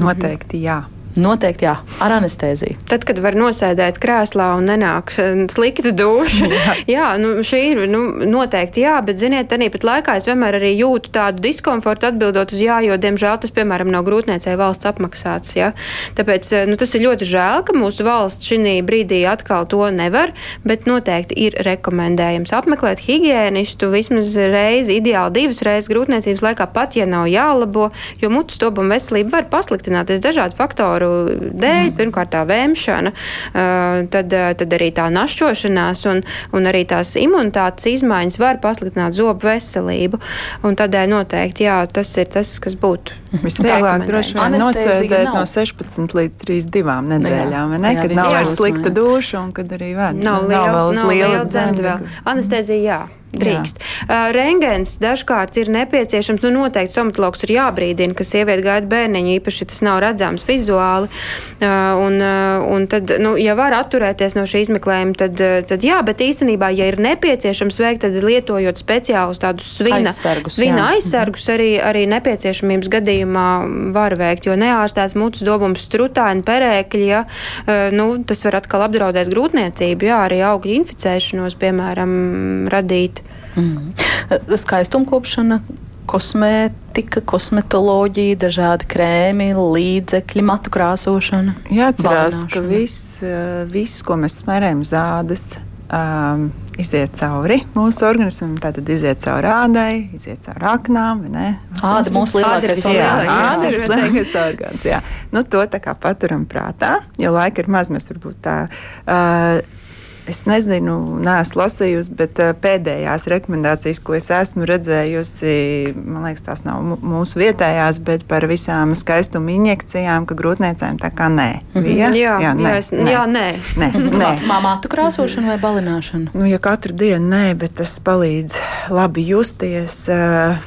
Noteikti jā. Noteikti jā, ar anestēziju. Tad, kad var nosēdēt krēslā un nenāk slikta duša, jā, jā nu, šī ir nu, noteikti jā, bet, ziniet, arī pat laikā es vienmēr arī jūtu tādu diskomfortu atbildot uz jā, jo, diemžēl, tas, piemēram, nav grūtniecei valsts apmaksāts. Ja? Tāpēc nu, tas ir ļoti žēl, ka mūsu valsts šī brīdī atkal to nevar, bet noteikti ir rekomendējams apmeklēt higiēnistu vismaz reizi, ideāli divas reizes grūtniecības laikā, pat ja nav jālabo, jo mutes tobuma veselība var pasliktināties dažādu faktoru faktoru dēļ. Mm. Pirmkārt, tā vēmšana, tad, tad arī tā našķošanās un, un arī tās imunitātes izmaiņas var pasliktināt zobu veselību. Un tādēļ noteikti jā, tas ir tas, kas būtu. Visvieglāk droši vien nosēdēt no 16 līdz 32 nedēļām, ne? kad nav vairs slikta duša un kad arī vēl nav, nav liels, liela dzemdība. Anestēzija, jā. Drīkst. Uh, Rengens dažkārt ir nepieciešams, nu noteikti stomatologs ir jābrīdina, ka sieviete gaida bērniņu, īpaši tas nav redzams vizuāli. Uh, un, uh, un tad, nu, ja var atturēties no šī izmeklējuma, tad, tad jā, bet īstenībā, ja ir nepieciešams veikt, tad lietojot speciālus tādus svina aizsargus, svina jā. aizsargus arī, arī nepieciešamības gadījumā var veikt, jo neārstēts mutes dobums, strutaini, perēkļi, ja, nu, tas var atkal apdraudēt grūtniecību, jā, arī augļu inficēšanos, piemēram, radīt. Mm. Skaistumkopšana, kosmētika, kosmetoloģija, dažādi krēmi, līdzekļi, matu krāsošana. Jāatcerās, ka viss, eh, viss, ko mēs smērējam uz ādas, um, iziet cauri mūsu organismam. Tātad iziet cauri ādai, iziet cauri aknām. Āda mūsu lielākais orgāns. Orgāns. Jā. Nu, to tā kā paturam prātā, jo laika ir maz. Mēs varbūt tā. Uh, Es nezinu, neesmu lasījusi, bet uh, pēdējās rekomendācijas, ko es esmu redzējusi, man liekas, tās nav mūsu vietējās, bet par visām skaistuma injekcijām, ka grūtniecēm tā kā nē. Mhm. Bija? Jā, jā, nē, jā, es, nē. jā, nē. nē, nē. Mātu krāsošana vai balināšana? Nu, ja katru dienu nē, bet tas palīdz labi justies. Uh,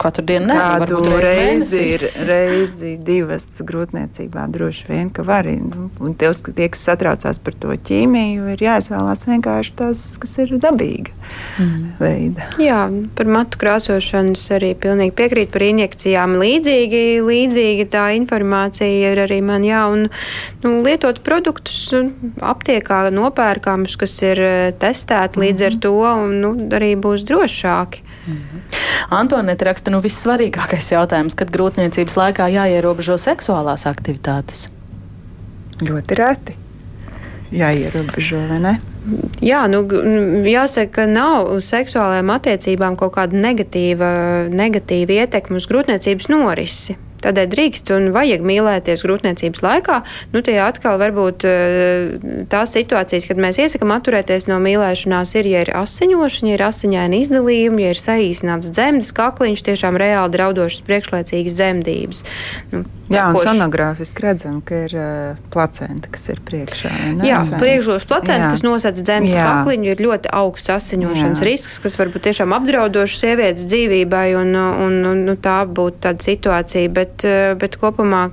katru dienu ne, kādu reizi ir reizi, divas grūtniecībā droši vien, ka var. Nu, un tie, tie, kas satraucās par to ķīmiju, ir jāizvēlās vienkārši tās, kas ir dabīga mm. veida. Jā, par matu krāsošanas arī pilnīgi piekrīt par injekcijām. Līdzīgi, līdzīgi tā informācija ir arī man jā, un nu, lietot produktus aptiekā nopērkamus, kas ir eh, testēti mm. līdz ar mhm. to, un nu, arī būs drošāki. -hmm. Antonēta raksta, nu vissvarīgākais jautājums, kad grūtniecības laikā jāierobežo seksuālās aktivitātes. Ļoti reti. Jāierobežo, vai ne? Jā, nu, jāsaka, ka nav uz seksuālajām attiecībām kaut kāda negatīva, negatīva ietekme uz grūtniecības norisi. Tādēļ drīkst un vajag mīlēties grūtniecības laikā. Nu, tie atkal varbūt eh, tās situācijas, kad mēs iesakām atturēties no mīlēšanās, ir, ja ir asiņošana, ja ir asiņaini izdalījumi, ja ir saīsināts dzemdes kakliņš, tiešām reāli draudošas priekšlaicīgas dzemdības. Nu, Jā, un sonogrāfiski redzam, ka ir uh, placenta, kas ir priekšā. Ne? Jā, priekšlos placenta, kas nosacīts dzemdas kakliņu, ir ļoti augsts asiņošanas Jā. risks, kas var būt tiešām apdraudošs sievietes dzīvībai, un, un, un nu, tā būtu tāda situācija, bet, uh, bet kopumā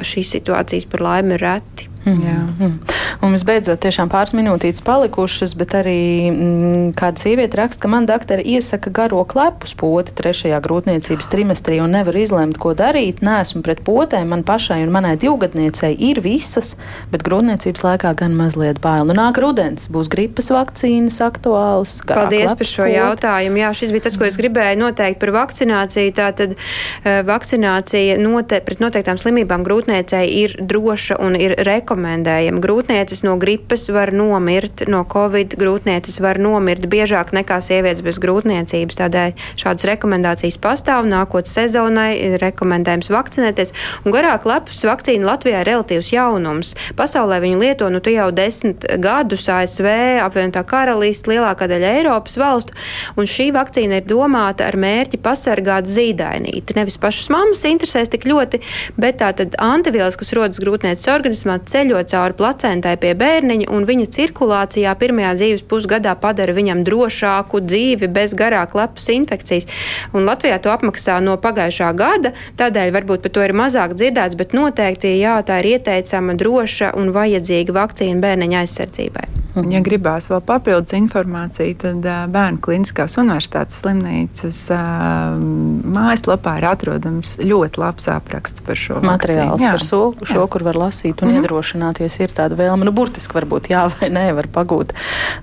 šīs situācijas par laimi ir reti. Mm. Mm. Un visbeidzot, tiešām pāris minūtītes palikušas, bet arī mm, kāda sieviete raksta, ka man doktora iesaka garo klepu spoti trešajā grūtniecības trimestrī un nevar izlemt, ko darīt. Nē, esmu pret potēm, man pašai un manai divgadniecei ir visas, bet grūtniecības laikā gan mazliet bail. Nu, nāk rudens, būs gripas vakcīnas aktuāls. Paldies par šo pot. jautājumu. Jā, šis bija tas, ko es gribēju noteikt par vakcināciju. Tātad uh, vakcinācija note, pret noteiktām slimībām grūtniecei ir droša un ir rekomendēta rekomendējam. Grūtniecis no gripas var nomirt, no covid grūtniecis var nomirt biežāk nekā sievietes bez grūtniecības. Tādēļ šādas rekomendācijas pastāv. Nākotnes sezonai rekomendējams vakcinēties. Un garāk lepus vakcīna Latvijā ir relatīvs jaunums. Pasaulē viņu lieto nu jau desmit gadus ASV, apvienotā karalīste, lielākā daļa Eiropas valstu. Un šī vakcīna ir domāta ar mērķi pasargāt zīdainīti. Nevis pašas mammas interesēs tik ļoti, bet tātad antivielas, kas rodas grūtnieces organismā, ceļ ceļot cauri placentai pie bērniņa, un viņa cirkulācijā pirmajā dzīves pusgadā padara viņam drošāku dzīvi bez garāk lepus infekcijas. Un Latvijā to apmaksā no pagājušā gada, tādēļ varbūt par to ir mazāk dzirdēts, bet noteikti jā, tā ir ieteicama, droša un vajadzīga vakcīna bērniņa aizsardzībai. Ja gribās vēl papildus informāciju, tad Bērnu Kliniskās Universitātes slimnīcas mājaslapā ir atrodams ļoti labs apraksts par šo materiālu. Par šo, šo kur var lasīt un mm -hmm. iedrošināt nodrošināties, ir tāda vēlme, nu, burtiski varbūt jā vai nē, var pagūt.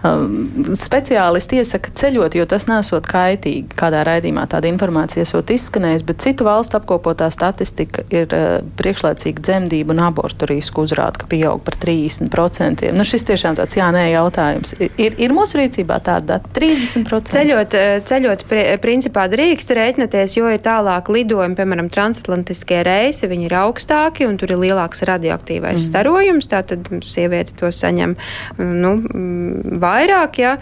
Um, speciālisti iesaka ceļot, jo tas nesot kaitīgi. Kādā raidījumā tāda informācija esot izskanējusi, bet citu valstu apkopotā statistika ir uh, priekšlaicīga dzemdība un abortu risku uzrāda, ka pieaug par 30%. Nu, šis tiešām tāds jā, nē jautājums. Ir, ir mūsu rīcībā tāda 30%? Ceļot, uh, ceļot prie, principā drīkst rēķināties, jo ir tālāk lidojumi, piemēram, transatlantiskie reisi, viņi ir augstāki un tur ir lielāks radioaktīvais mm. starojums ziņojums, tātad sieviete to saņem nu, vairāk, ja,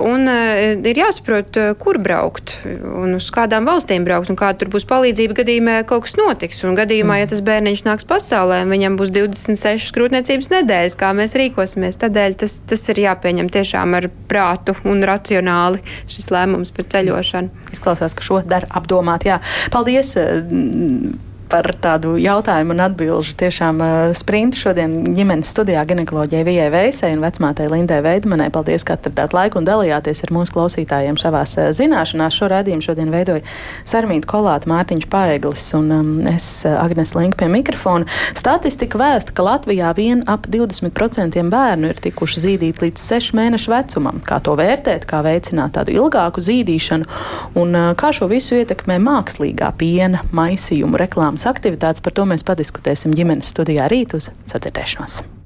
un ir jāsaprot, kur braukt un uz kādām valstīm braukt un kāda tur būs palīdzība gadījumā, ja kaut kas notiks. Un gadījumā, ja tas bērniņš nāks pasaulē, viņam būs 26 grūtniecības nedēļas, kā mēs rīkosimies. Tādēļ tas tas ir jāpieņem tiešām ar prātu un racionāli šis lēmums par ceļošanu. Izklausās, ka šo dara apdomāt. Jā. Paldies! Par tādu jautājumu un atbilžu tiešām uh, sprintu šodien ģimenes studijā ginekoloģijai Vijai Veisai un vecmātei Lindai Veidmanai. Paldies, ka atradāt laiku un dalījāties ar mūsu klausītājiem šavās uh, zināšanās. Šo raidījumu šodien veidoja Sarmīta Kolāta, Mārtiņš Paeglis un um, es uh, Agnes Link pie mikrofona. Statistika vēsta, ka Latvijā vien ap 20% bērnu ir tikuši zīdīti līdz 6 mēnešu vecumam. Kā to vērtēt, kā veicināt tādu ilgāku zīdīšanu un uh, kā šo visu ietekmē mākslīgā piena maisījumu reklāmas aktivitātes. Par to mēs padiskutēsim ģimenes studijā rīt uz sadzirdēšanos.